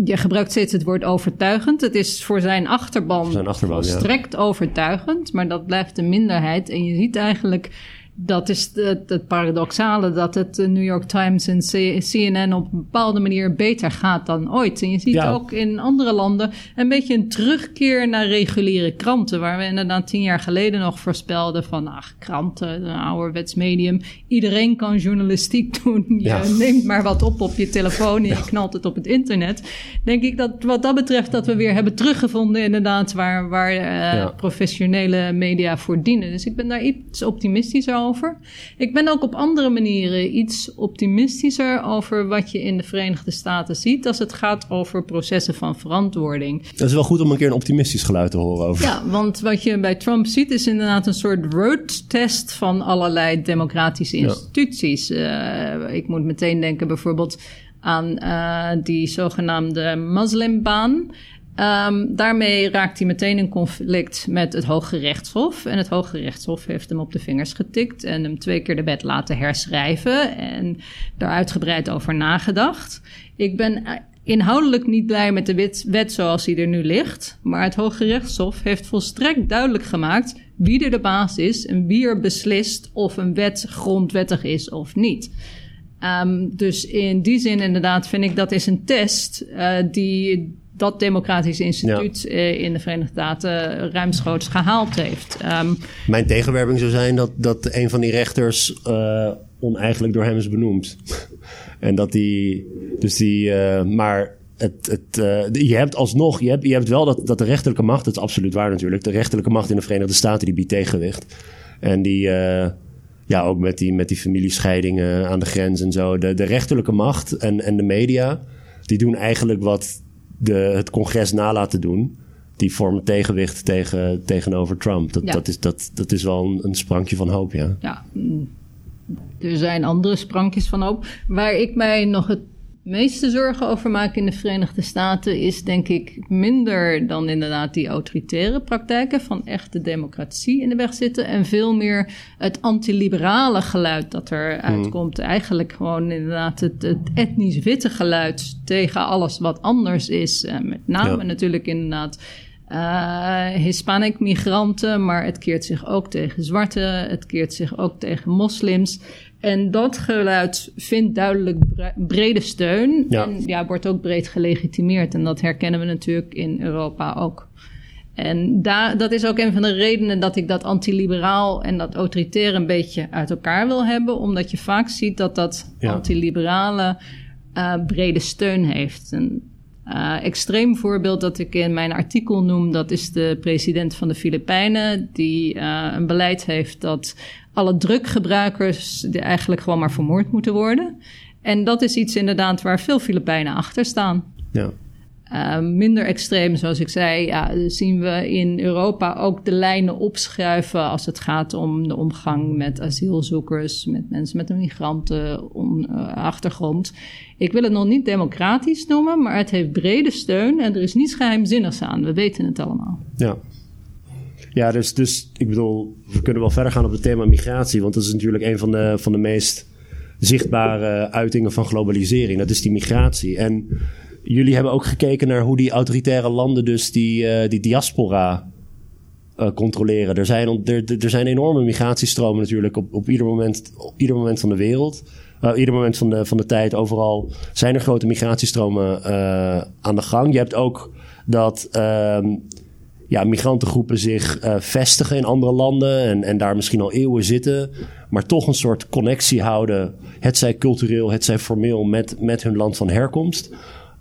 je gebruikt steeds het woord overtuigend. Het is voor zijn achterban, zijn achterban volstrekt overtuigend, maar dat blijft de minderheid. En je ziet eigenlijk dat is het, het, paradoxale dat het de New York Times en CNN op een bepaalde manier beter gaat dan ooit. En je ziet ook in andere landen een beetje een terugkeer naar reguliere kranten. Waar we inderdaad tien jaar geleden nog voorspelden van ach, kranten, een ouderwets medium. Iedereen kan journalistiek doen. Je neemt maar wat op op je telefoon en je knalt het op het internet. Denk ik dat wat dat betreft dat we weer hebben teruggevonden inderdaad waar, waar uh, professionele media voor dienen. Dus ik ben daar iets optimistischer over over. Ik ben ook op andere manieren iets optimistischer over wat je in de Verenigde Staten ziet als het gaat over processen van verantwoording. Dat is wel goed om een keer een optimistisch geluid te horen over. Ja, want wat je bij Trump ziet is inderdaad een soort roadtest van allerlei democratische instituties. Uh, ik moet meteen denken bijvoorbeeld aan uh, die zogenaamde moslimbaan. Um, daarmee raakt hij meteen in conflict met het Hoge Rechtshof. En het Hoge Rechtshof heeft hem op de vingers getikt en hem twee keer de wet laten herschrijven en daar uitgebreid over nagedacht. Ik ben eh, inhoudelijk niet blij met de wet, zoals die er nu ligt, maar het Hoge Rechtshof heeft volstrekt duidelijk gemaakt wie er de baas is en wie er beslist of een wet grondwettig is of niet. Um, dus in die zin inderdaad vind ik dat is een test uh, die dat democratische instituut eh, in de Verenigde Staten ruimschoots gehaald heeft. Um, Mijn tegenwerping zou zijn dat, dat een van die rechters uh, oneigenlijk door hem is benoemd. en dat die, dus die, uh, maar het, het, je hebt alsnog, je hebt, je hebt wel dat, dat de rechterlijke macht, dat is absoluut waar natuurlijk, de rechterlijke macht in de Verenigde Staten die biedt tegenwicht. En die, ja, ook met die, met die familiescheidingen aan de grens en zo. De, de rechterlijke macht en, en de media, die doen eigenlijk wat de, het congres nalaten doen. Die vormen tegenwicht tegen, tegenover Trump. Dat, dat, is, dat, dat is wel een, een sprankje van hoop, ja. Ja, er zijn andere sprankjes van hoop. Waar ik mij nog het meeste zorgen over maken in de Verenigde Staten is denk ik minder dan inderdaad die autoritaire praktijken van echte democratie in de weg zitten en veel meer het antiliberale geluid dat er hmm. uitkomt. Eigenlijk gewoon inderdaad het, het, etnisch witte geluid tegen alles wat anders is. Uh, met name natuurlijk inderdaad uh, Hispanic migranten, maar het keert zich ook tegen zwarte, het keert zich ook tegen moslims. En dat geluid vindt duidelijk brede steun en ja, wordt ook breed gelegitimeerd. En dat herkennen we natuurlijk in Europa ook. En daar, dat is ook een van de redenen dat ik dat antiliberaal en dat autoritair een beetje uit elkaar wil hebben. Omdat je vaak ziet dat dat antiliberale uh, brede steun heeft. Een uh, extreem voorbeeld dat ik in mijn artikel noem, dat is de president van de Filipijnen, die uh, een beleid heeft dat alle druggebruikers eigenlijk gewoon maar vermoord moeten worden. En dat is iets inderdaad waar veel Filipijnen achter staan. Ja. Uh, minder extreem, zoals ik zei, ja, zien we in Europa ook de lijnen opschuiven als het gaat om de omgang met asielzoekers, met mensen met een migrantenachtergrond. Uh, ik wil het nog niet democratisch noemen, maar het heeft brede steun en er is niets geheimzinnigs aan. We weten het allemaal. Ja. Ja, dus, dus ik bedoel, we kunnen wel verder gaan op het thema migratie, want dat is natuurlijk een van de, van de meest zichtbare uitingen van globalisering. Dat is die migratie. En jullie hebben ook gekeken naar hoe die autoritaire landen dus die, uh, die diaspora uh, controleren. Er zijn, er, er zijn enorme migratiestromen natuurlijk op, op, ieder, moment, op ieder moment van de wereld. Uh, ieder moment van de, van de tijd, overal zijn er grote migratiestromen aan de gang. Je hebt ook dat ehm, ja, migrantengroepen zich uh, vestigen in andere landen en, en daar misschien al eeuwen zitten, maar toch een soort connectie houden, het zij cultureel, het zij formeel, met, met hun land van herkomst.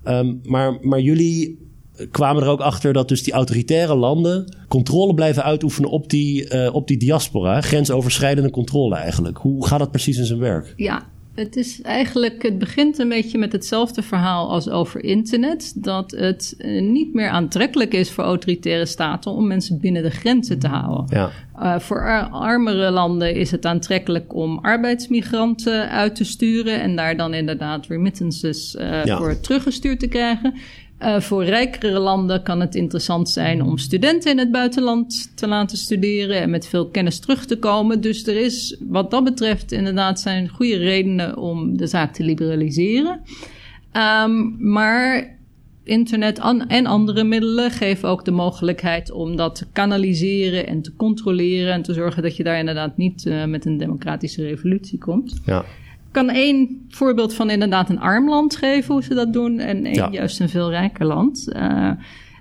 Um, maar, maar jullie kwamen er ook achter dat dus die autoritaire landen controle blijven uitoefenen op die, uh, op die diaspora, grensoverschrijdende controle eigenlijk. Hoe gaat dat precies in zijn werk? Ja, het is eigenlijk, het begint een beetje met hetzelfde verhaal als over internet. Dat het uh, niet meer aantrekkelijk is voor autoritaire staten om mensen binnen de grenzen te houden. Ja. Uh, voor ar armere landen is het aantrekkelijk om arbeidsmigranten uit te sturen en daar dan inderdaad remittances uh, ja. voor teruggestuurd te krijgen. Uh, voor rijkere landen kan het interessant zijn om studenten in het buitenland te laten studeren en met veel kennis terug te komen. Dus er is wat dat betreft inderdaad zijn goede redenen om de zaak te liberaliseren. Um, maar internet en andere middelen geven ook de mogelijkheid om dat te kanaliseren en te controleren en te zorgen dat je daar inderdaad niet uh, met een democratische revolutie komt. Ja kan één voorbeeld van inderdaad een arm land geven, hoe ze dat doen, en één juist een veel rijker land. Uh,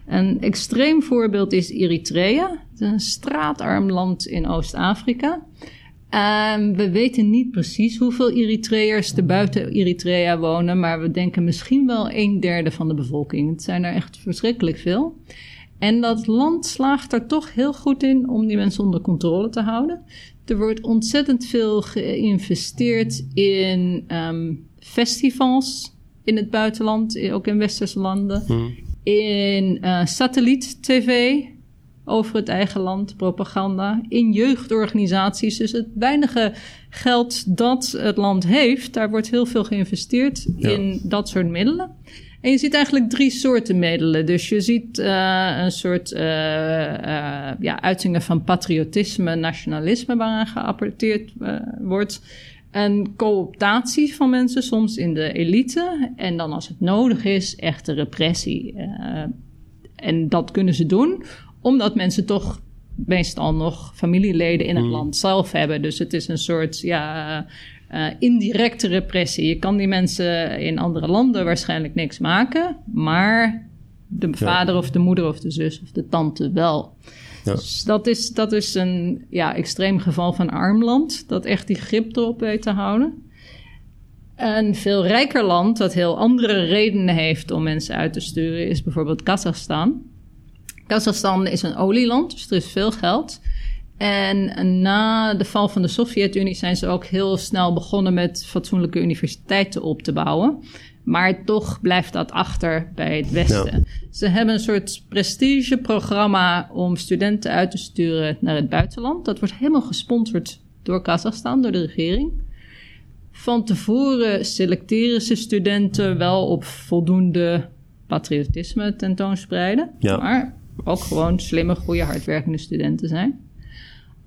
een extreem voorbeeld is Eritrea, een straatarm land in Oost-Afrika. Uh, we weten niet precies hoeveel Eritreërs er buiten Eritrea wonen, maar we denken misschien wel een derde van de bevolking. Het zijn er echt verschrikkelijk veel. En dat land slaagt er toch heel goed in om die mensen onder controle te houden. Er wordt ontzettend veel geïnvesteerd in um, festivals in het buitenland, ook in westerse landen. Hmm. In uh, satelliet-tv over het eigen land, propaganda. In jeugdorganisaties. Dus het weinige geld dat het land heeft, daar wordt heel veel geïnvesteerd in dat soort middelen. En je ziet eigenlijk drie soorten middelen. Dus je ziet uh, een soort uh, uh, ja, uitingen van patriotisme, nationalisme waaraan geapporteerd wordt. Een cooptatie van mensen, soms in de elite. En dan als het nodig is, echte repressie. en dat kunnen ze doen, omdat mensen toch meestal nog familieleden in het mm. land zelf hebben. Dus het is een soort ja, uh, indirecte repressie. Je kan die mensen in andere landen waarschijnlijk niks maken, maar de vader of de moeder of de zus of de tante wel. Ja. Dus dat is, dat is een ja, extreem geval van arm land, dat echt die grip erop weet te houden. Een veel rijker land dat heel andere redenen heeft om mensen uit te sturen is bijvoorbeeld Kazachstan. Kazachstan is een olieland, dus er is veel geld. En na de val van de Sovjet-Unie zijn ze ook heel snel begonnen met fatsoenlijke universiteiten op te bouwen. Maar toch blijft dat achter bij het Westen. Ze hebben een soort prestigeprogramma om studenten uit te sturen naar het buitenland. Dat wordt helemaal gesponsord door Kazachstan, door de regering. Van tevoren selecteren ze studenten wel op voldoende patriotisme tentoonspreiden. Ja. Maar ook gewoon slimme, goede, hardwerkende studenten zijn.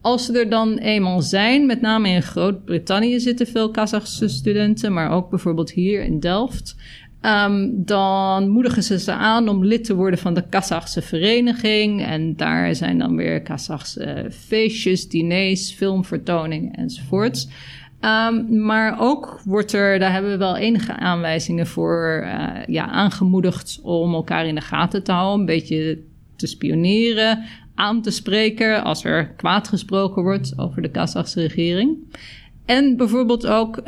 Als ze er dan eenmaal zijn, met name in Groot-Brittannië zitten veel Kazachse studenten, maar ook bijvoorbeeld hier in Delft. Ehm, dan moedigen ze ze aan om lid te worden van de Kazachse vereniging. En daar zijn dan weer Kazachse feestjes, diners, filmvertoningen enzovoorts. Um, maar ook wordt er, daar hebben we wel enige aanwijzingen voor, uh, ja, aangemoedigd om elkaar in de gaten te houden, een beetje te spioneren, aan te spreken als er kwaad gesproken wordt over de Kazachse regering. En bijvoorbeeld ook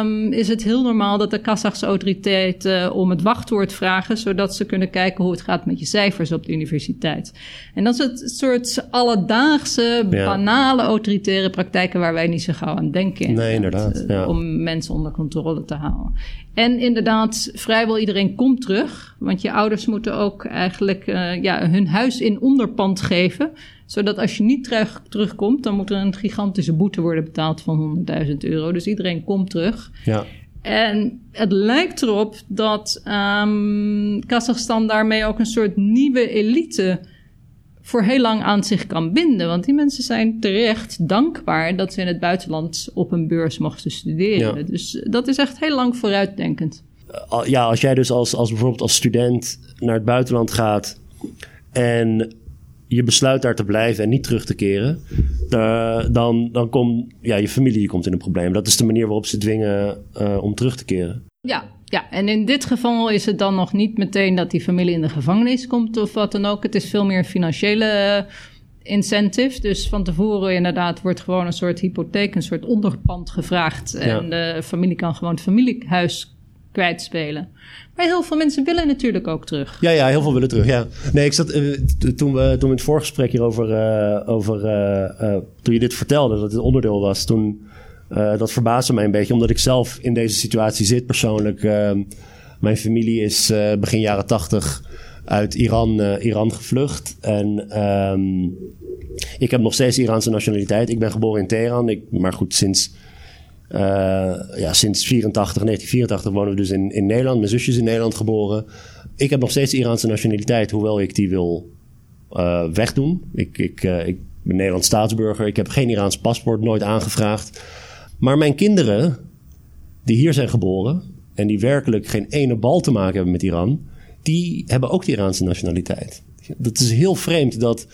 um, is het heel normaal dat de Kazachse autoriteiten om het wachtwoord vragen, zodat ze kunnen kijken hoe het gaat met je cijfers op de universiteit. En dat is het soort alledaagse, ja. banale autoritaire praktijken waar wij niet zo gauw aan denken. Nee, inderdaad. Ja. Om mensen onder controle te houden. En inderdaad, vrijwel iedereen komt terug. Want je ouders moeten ook eigenlijk uh, ja, hun huis in onderpand geven zodat als je niet terug, terugkomt, dan moet er een gigantische boete worden betaald van 100.000 euro. Dus iedereen komt terug. Ja. En het lijkt erop dat um, Kazachstan daarmee ook een soort nieuwe elite voor heel lang aan zich kan binden. Want die mensen zijn terecht dankbaar dat ze in het buitenland op een beurs mochten studeren. Ja. Dus dat is echt heel lang vooruitdenkend. Ja, als jij dus als, als bijvoorbeeld als student naar het buitenland gaat en je besluit daar te blijven en niet terug te keren, uh, dan, dan komt ja, je familie komt in een probleem. Dat is de manier waarop ze dwingen uh, om terug te keren. Ja, ja, en in dit geval is het dan nog niet meteen dat die familie in de gevangenis komt of wat dan ook. Het is veel meer een financiële incentive. Dus van tevoren inderdaad wordt gewoon een soort hypotheek, een soort onderpand gevraagd. En de familie kan gewoon het familiehuis kwijtspelen. Maar heel veel mensen willen natuurlijk ook terug. Ja, ja, heel veel willen terug. Ja. Nee, ik zat uh, toen we toen in het voorgesprek hierover uh, over uh, toen je dit vertelde dat het onderdeel was, toen dat verbaasde mij een beetje, omdat ik zelf in deze situatie zit persoonlijk. Ehm, mijn familie is begin jaren tachtig uit Iran, Iran gevlucht en um, ik heb nog steeds Iraanse nationaliteit. Ik ben geboren in Teheran, ik, maar goed sinds ja, sinds 84, 1984 wonen we dus in, in Nederland. Mijn zusje is in Nederland geboren. Ik heb nog steeds Iraanse nationaliteit, hoewel ik die wil uh, wegdoen. Ik, ik, uh, ik ben Nederlands staatsburger. Ik heb geen Iraans paspoort, nooit aangevraagd. Maar mijn kinderen, die hier zijn geboren en die werkelijk geen ene bal te maken hebben met Iran, die hebben ook de Iraanse nationaliteit. Dat is heel vreemd dat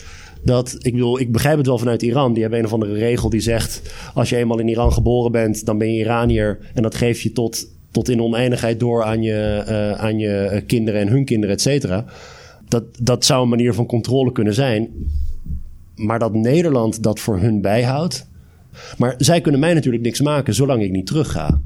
dat, ik bedoel, ik begrijp het wel vanuit Iran. Die hebben een of andere regel die zegt: als je eenmaal in Iran geboren bent, dan ben je Iranier. En dat geef je tot, tot in oneindigheid door aan je, uh, aan je kinderen en hun kinderen, et. Dat, dat zou een manier van controle kunnen zijn. Maar dat Nederland dat voor hun bijhoudt. Maar zij kunnen mij natuurlijk niks maken zolang ik niet terug ga.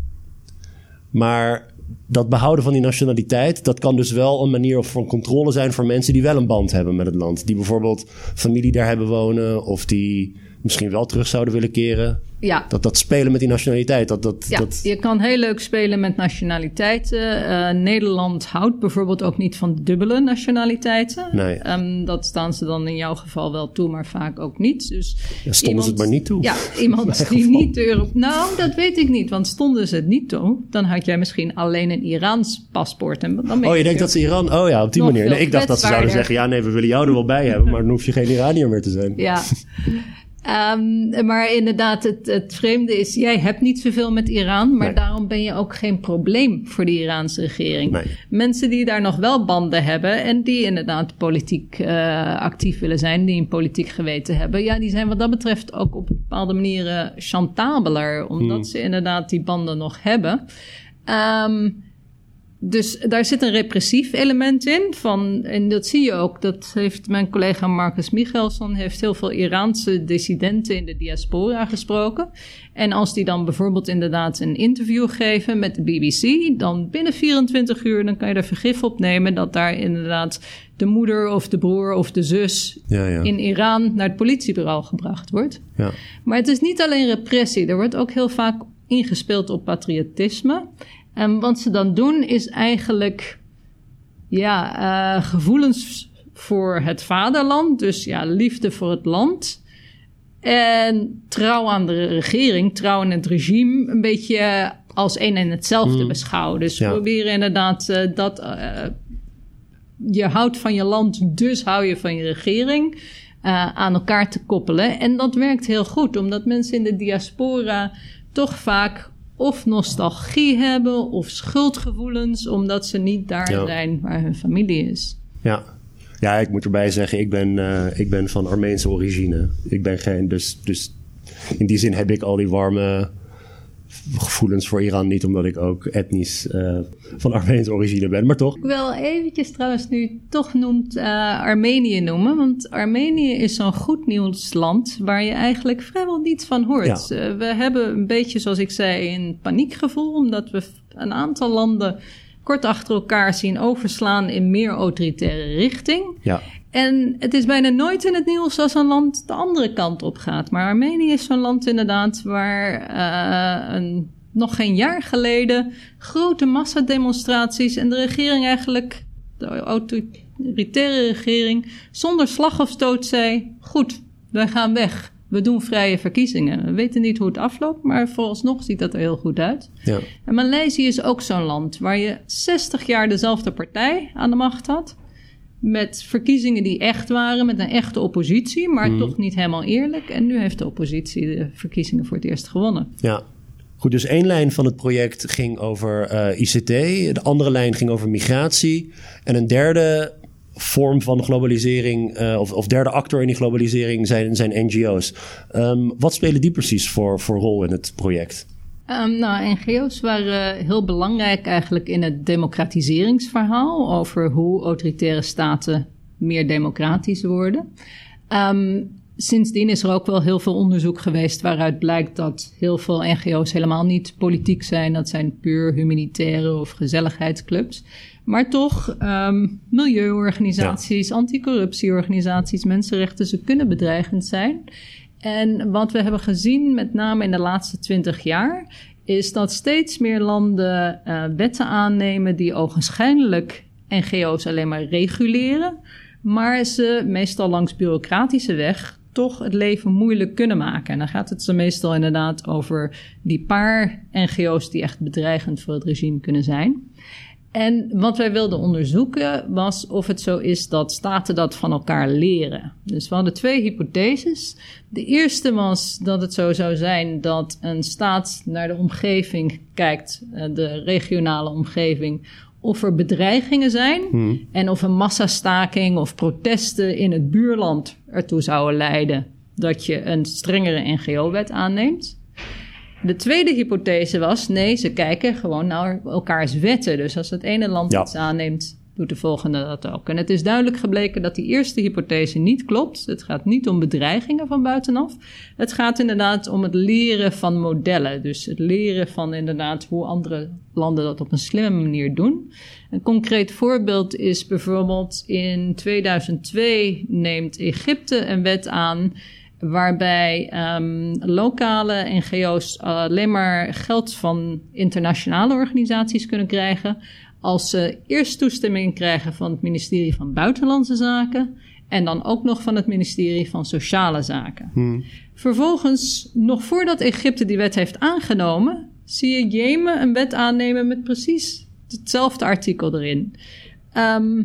Maar dat behouden van die nationaliteit, dat kan dus wel een manier van controle zijn voor mensen die wel een band hebben met het land. Die bijvoorbeeld familie daar hebben wonen of die misschien wel terug zouden willen keren. Ja. Dat, dat spelen met die nationaliteit. Dat, dat, ja, dat... je kan heel leuk spelen met nationaliteiten. Uh, Nederland houdt bijvoorbeeld ook niet van dubbele nationaliteiten. Nee. Um, dat staan ze dan in jouw geval wel toe, maar vaak ook niet. Dus ja, stonden iemand, ze het maar niet toe? Ja, iemand die geval. niet de Euro... Nou, dat weet ik niet, want stonden ze het niet toe... dan had jij misschien alleen een Iraans paspoort. En dan oh, je denkt dat ze Iran... Oh ja, op die manier. Nee, ik dacht dat ze zouden zeggen... ja, nee, we willen jou er wel bij hebben... maar dan hoef je geen Iranier meer te zijn. Ja. Um, maar inderdaad, het, het, vreemde is, jij hebt niet zoveel met Iran, maar nee. daarom ben je ook geen probleem voor de Iraanse regering. Nee. Mensen die daar nog wel banden hebben en die inderdaad politiek uh, actief willen zijn, die een politiek geweten hebben, ja, die zijn wat dat betreft ook op bepaalde manieren chantabeler, omdat hmm. ze inderdaad die banden nog hebben. Um, dus daar zit een repressief element in. Van, en dat zie je ook. Dat heeft mijn collega Marcus Michelson heeft heel veel Iraanse dissidenten in de diaspora gesproken. En als die dan bijvoorbeeld inderdaad een interview geven met de BBC, dan binnen 24 uur dan kan je er vergif op nemen dat daar inderdaad de moeder of de broer of de zus ja, ja. in Iran naar het politiebureau gebracht wordt. Ja. Maar het is niet alleen repressie. Er wordt ook heel vaak ingespeeld op patriotisme. En wat ze dan doen is eigenlijk ja, uh, gevoelens voor het vaderland. Dus ja, liefde voor het land. En trouw aan de regering, trouw aan het regime, een beetje als één en hetzelfde Mm. beschouwen. Dus Ja. proberen inderdaad eh, dat eh, je houdt van je land, dus hou je van je regering. eh, aan elkaar te koppelen. En dat werkt heel goed, omdat mensen in de diaspora toch vaak of nostalgie hebben of schuldgevoelens, omdat ze niet daar Ja. zijn waar hun familie is. Ja. Ja, ik moet erbij zeggen, ik ben, eh, ik ben van Armeense origine. Ik ben geen, dus, dus in die zin heb ik al die warme gevoelens voor Iran niet, omdat ik ook etnisch eh, van Armeense origine ben, maar toch. Ik wil eventjes trouwens nu toch noemt eh, Armenië noemen. Want Armenië is zo'n goed nieuwsland waar je eigenlijk vrijwel niets van hoort. Ja. Eh, we hebben een beetje, zoals ik zei, een paniekgevoel. Omdat we een aantal landen kort achter elkaar zien overslaan in meer autoritaire richting. Ja, En het is bijna nooit in het nieuws als een land de andere kant op gaat. Maar Armenië is zo'n land inderdaad waar eh, een, nog geen jaar geleden grote massademonstraties en de regering eigenlijk, de autoritaire regering, zonder slag of stoot zei: Goed, wij gaan weg. We doen vrije verkiezingen. We weten niet hoe het afloopt, maar vooralsnog ziet dat er heel goed uit. ja, En Maleisië is ook zo'n land waar je 60 jaar dezelfde partij aan de macht had. Met verkiezingen die echt waren, met een echte oppositie, maar toch niet helemaal eerlijk. En nu heeft de oppositie de verkiezingen voor het eerst gewonnen. ja. Goed, dus één lijn van het project ging over eh, ICT, de andere lijn ging over migratie. En een derde vorm van globalisering, eh, of, of derde actor in die globalisering, zijn, zijn NGO's. Ehm, wat spelen die precies voor, voor rol in het project? Ehm, nou, NGO's waren heel belangrijk eigenlijk in het democratiseringsverhaal over hoe autoritaire staten meer democratisch worden. Ehm, sindsdien is er ook wel heel veel onderzoek geweest waaruit blijkt dat heel veel NGO's helemaal niet politiek zijn. Dat zijn puur humanitaire of gezelligheidsclubs. Maar toch, ehm, milieuorganisaties, anticorruptieorganisaties, mensenrechten, ze kunnen bedreigend zijn. En wat we hebben gezien, met name in de laatste twintig jaar, is dat steeds meer landen eh, wetten aannemen die ogenschijnlijk NGO's alleen maar reguleren, maar ze meestal langs bureaucratische weg toch het leven moeilijk kunnen maken. En dan gaat het zo meestal inderdaad over die paar NGO's die echt bedreigend voor het regime kunnen zijn. En wat wij wilden onderzoeken was of het zo is dat staten dat van elkaar leren. Dus we hadden twee hypotheses. De eerste was dat het zo zou zijn dat een staat naar de omgeving kijkt, eh, de regionale omgeving, of er bedreigingen zijn en of een massastaking of protesten in het buurland ertoe zouden leiden dat je een strengere NGO-wet aanneemt. De tweede hypothese was: nee, ze kijken gewoon naar elkaars wetten. Dus als het ene land Ja. iets aanneemt, doet de volgende dat ook. En het is duidelijk gebleken dat die eerste hypothese niet klopt. Het gaat niet om bedreigingen van buitenaf. Het gaat inderdaad om het leren van modellen. Dus het leren van inderdaad hoe andere landen dat op een slimme manier doen. Een concreet voorbeeld is bijvoorbeeld in 2002 neemt Egypte een wet aan waarbij ehm, lokale NGO's alleen maar geld van internationale organisaties kunnen krijgen als ze eerst toestemming krijgen van het ministerie van Buitenlandse Zaken en dan ook nog van het ministerie van Sociale Zaken. Vervolgens, nog voordat Egypte die wet heeft aangenomen, zie je Jemen een wet aannemen met precies hetzelfde artikel erin. Ehm,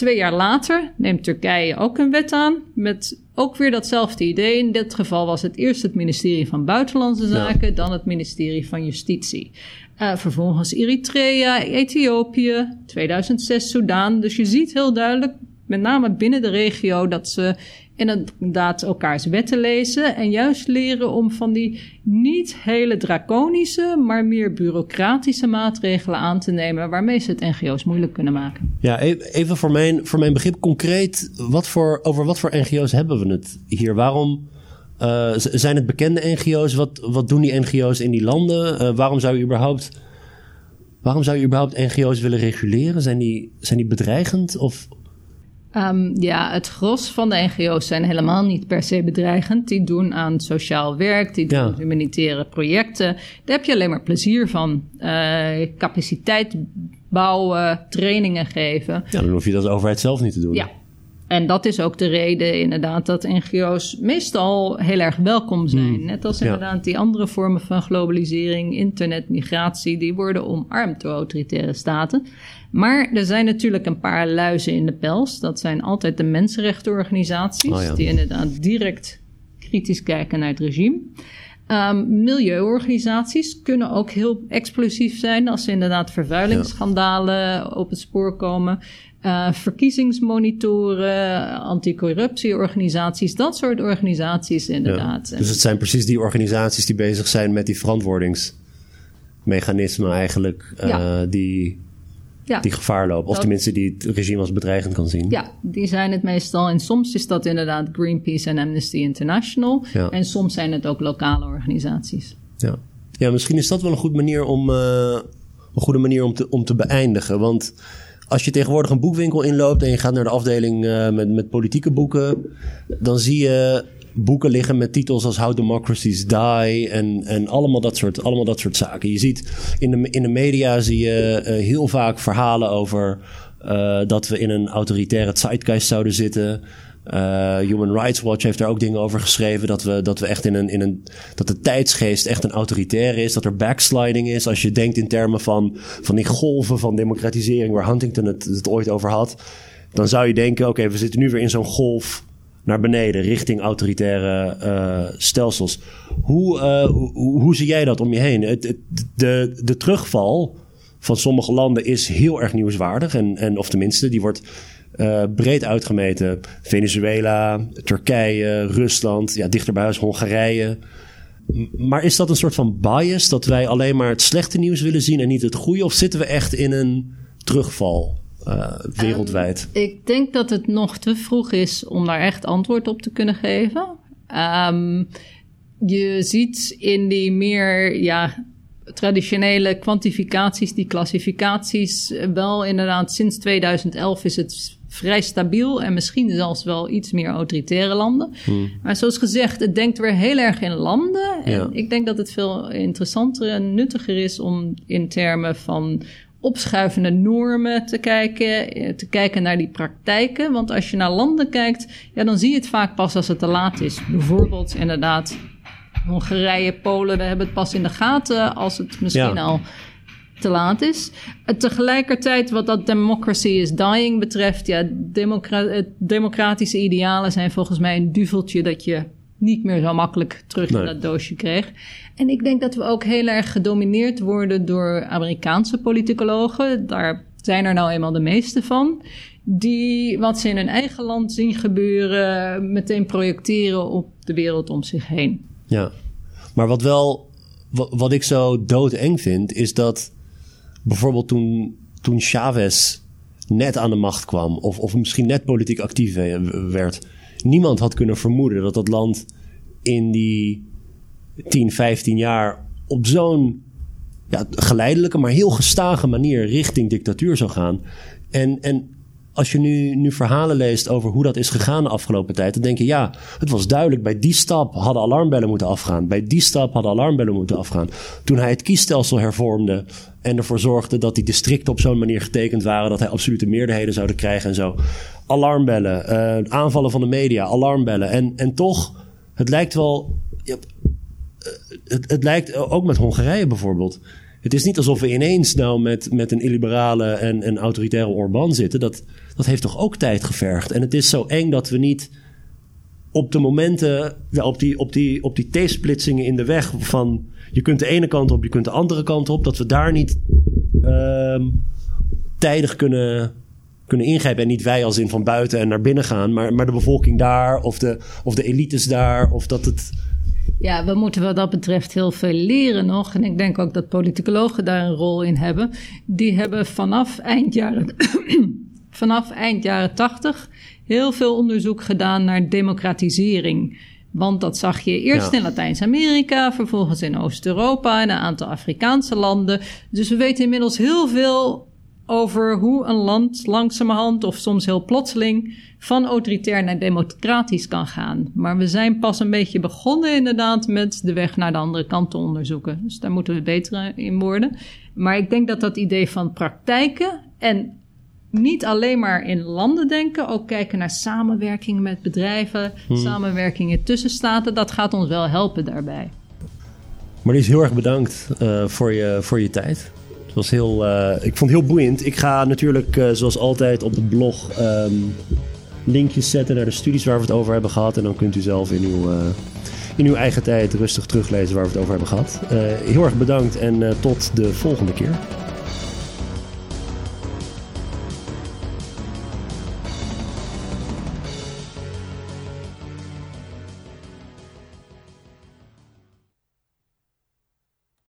Twee jaar later neemt Turkije ook een wet aan met ook weer datzelfde idee. In dit geval was het eerst het ministerie van Buitenlandse Zaken, dan het ministerie van Justitie. Eh, vervolgens Eritrea, Ethiopië, 2006 Soudaan. Dus je ziet heel duidelijk, met name binnen de regio, dat ze inderdaad elkaars wetten lezen en juist leren om van die niet hele draconische, maar meer bureaucratische maatregelen aan te nemen waarmee ze het NGO's moeilijk kunnen maken. Ja, e- even voor mijn, voor mijn begrip concreet, wat voor, over wat voor NGO's hebben we het hier? Waarom eh, zijn het bekende NGO's? Wat, wat doen die NGO's in die landen? Eh, waarom zou je überhaupt, waarom zou je überhaupt NGO's willen reguleren? Zijn die, zijn die bedreigend? Of, Um, ja, het gros van de NGO's zijn helemaal niet per se bedreigend. Die doen aan sociaal werk, die doen Ja. humanitaire projecten. Daar heb je alleen maar plezier van. Uh, capaciteit bouwen, trainingen geven. ja, dan hoef je dat als overheid zelf niet te doen. Ja. En dat is ook de reden inderdaad dat NGO's meestal heel erg welkom zijn. Hmm. Net als Ja. inderdaad die andere vormen van globalisering, internet, migratie, die worden omarmd door autoritaire staten. Maar er zijn natuurlijk een paar luizen in de pels. Dat zijn altijd de mensenrechtenorganisaties, Oh ja. die inderdaad direct kritisch kijken naar het regime. Ehm, milieuorganisaties kunnen ook heel explosief zijn als ze inderdaad vervuilingsschandalen op het spoor komen. Eh, verkiezingsmonitoren, anticorruptieorganisaties, dat soort organisaties inderdaad. Ja. Dus het zijn precies die organisaties die bezig zijn met die verantwoordingsmechanismen eigenlijk, eh, Ja. die, ja. die gevaar lopen. Of Dat- tenminste die het regime als bedreigend kan zien. Ja, die zijn het meestal. En soms is dat inderdaad Greenpeace en Amnesty International. En soms zijn het ook lokale organisaties. Ja. ja, misschien is dat wel een goed manier om, eh, een goede manier om te, om te beëindigen. Want als je tegenwoordig een boekwinkel inloopt en je gaat naar de afdeling eh, met, met politieke boeken, dan zie je boeken liggen met titels als How Democracies Die en, en allemaal, dat soort, allemaal dat soort zaken. Je ziet in de, in de media zie je eh, heel vaak verhalen over eh, dat we in een autoritaire zeitgeist zouden zitten. Eh, Human Rights Watch heeft daar ook dingen over geschreven. Dat we, dat we echt in een, in een. dat de tijdsgeest echt een autoritaire is. Dat er backsliding is. Als je denkt in termen van, van die golven van democratisering. waar Huntington het, het ooit over had. Dan zou je denken: oké, we zitten nu weer in zo'n golf naar beneden. richting autoritaire eh, stelsels. Hoe, eh, hoe, hoe zie jij dat om je heen? Het- de, de terugval van sommige landen is heel erg nieuwswaardig. En, en, of tenminste, die wordt eh, breed uitgemeten. Venezuela, Turkije, Rusland, ja, dichter bij huis Hongarije. Maar is dat een soort van bias dat wij alleen maar het slechte nieuws willen zien en niet het goede? Of zitten we echt in een terugval eh, wereldwijd? Ik denk dat het nog te vroeg is om daar echt antwoord op te kunnen geven. Ehm, je ziet in die meer ja, traditionele kwantificaties, die klassificaties, eh, wel inderdaad sinds 2011 is het vrij stabiel en misschien zelfs wel iets meer autoritaire landen. Maar zoals gezegd, het denkt weer heel erg in landen. En Ja. ik denk dat het veel interessanter en nuttiger is om in termen van opschuivende normen te kijken, eh, te kijken naar die praktijken. Want als je naar landen kijkt, ja, dan zie je het vaak pas als het te laat is. Bijvoorbeeld inderdaad Hongarije, Polen, we hebben het pas in de gaten als het misschien Ja. al te laat is. Eh, Tegelijkertijd, wat dat democracy is dying betreft, ja, democra- eh, democratische idealen zijn volgens mij een duveltje dat je niet meer zo makkelijk terug Nee. in dat doosje kreeg. En ik denk dat we ook heel erg gedomineerd worden door Amerikaanse politicologen. Daar zijn er nou eenmaal de meeste van. Die wat ze in hun eigen land zien gebeuren, meteen projecteren op de wereld om zich heen. Ja, maar wat wel, wa- wat ik zo doodeng vind, is dat bijvoorbeeld toen, toen Chavez net aan de macht kwam, of, of misschien net politiek actief we- werd, niemand had kunnen vermoeden dat dat land in die 10, 15 jaar op zo'n ja, geleidelijke, maar heel gestage manier richting dictatuur zou gaan. En, en als je nu, nu verhalen leest over hoe dat is gegaan de afgelopen tijd, dan denk je ja, het was duidelijk, bij die stap hadden alarmbellen moeten afgaan. Bij die stap hadden alarmbellen moeten afgaan. Toen hij het kiesstelsel hervormde en ervoor zorgde dat die districten op zo'n manier getekend waren dat hij absolute meerderheden zouden krijgen en zo. Alarmbellen, eh, aanvallen van de media, alarmbellen. En, en toch, het lijkt wel. ja, het, het lijkt ook met Hongarije bijvoorbeeld. Het is niet alsof we ineens nou met, met een illiberale en, en autoritaire Orbán zitten. Dat, dat heeft toch ook tijd gevergd. En het is zo eng dat we niet op de momenten, op die, op die, op die T-splitsingen in de weg van je kunt de ene kant op, je kunt de andere kant op, dat we daar niet ehm, tijdig kunnen, kunnen ingrijpen. En niet wij als in van buiten en naar binnen gaan, maar, maar de bevolking daar of de, of de elites daar. Of dat het. Ja, we moeten wat dat betreft heel veel leren nog. En ik denk ook dat politicologen daar een rol in hebben. Die hebben vanaf eind jaren, vanaf eind jaren 80 heel veel onderzoek gedaan naar democratisering. Want dat zag je eerst Ja. in Latijns-Amerika, vervolgens in Oost-Europa en een aantal Afrikaanse landen. Dus we weten inmiddels heel veel over hoe een land langzamerhand of soms heel plotseling van autoritair naar democratisch kan gaan. Maar we zijn pas een beetje begonnen inderdaad met de weg naar de andere kant te onderzoeken. Dus daar moeten we beter in worden. Maar ik denk dat dat idee van praktijken en niet alleen maar in landen denken, ook kijken naar samenwerking met bedrijven, hmm. samenwerkingen tussen staten. Dat gaat ons wel helpen daarbij. Marlies, heel erg bedankt uh, voor, je, voor je tijd. Het was heel, uh, ik vond het heel boeiend. Ik ga natuurlijk, uh, zoals altijd, op het blog um, linkjes zetten naar de studies waar we het over hebben gehad. En dan kunt u zelf in uw, in uw eigen tijd rustig teruglezen waar we het over hebben gehad. heel erg bedankt en tot de volgende keer.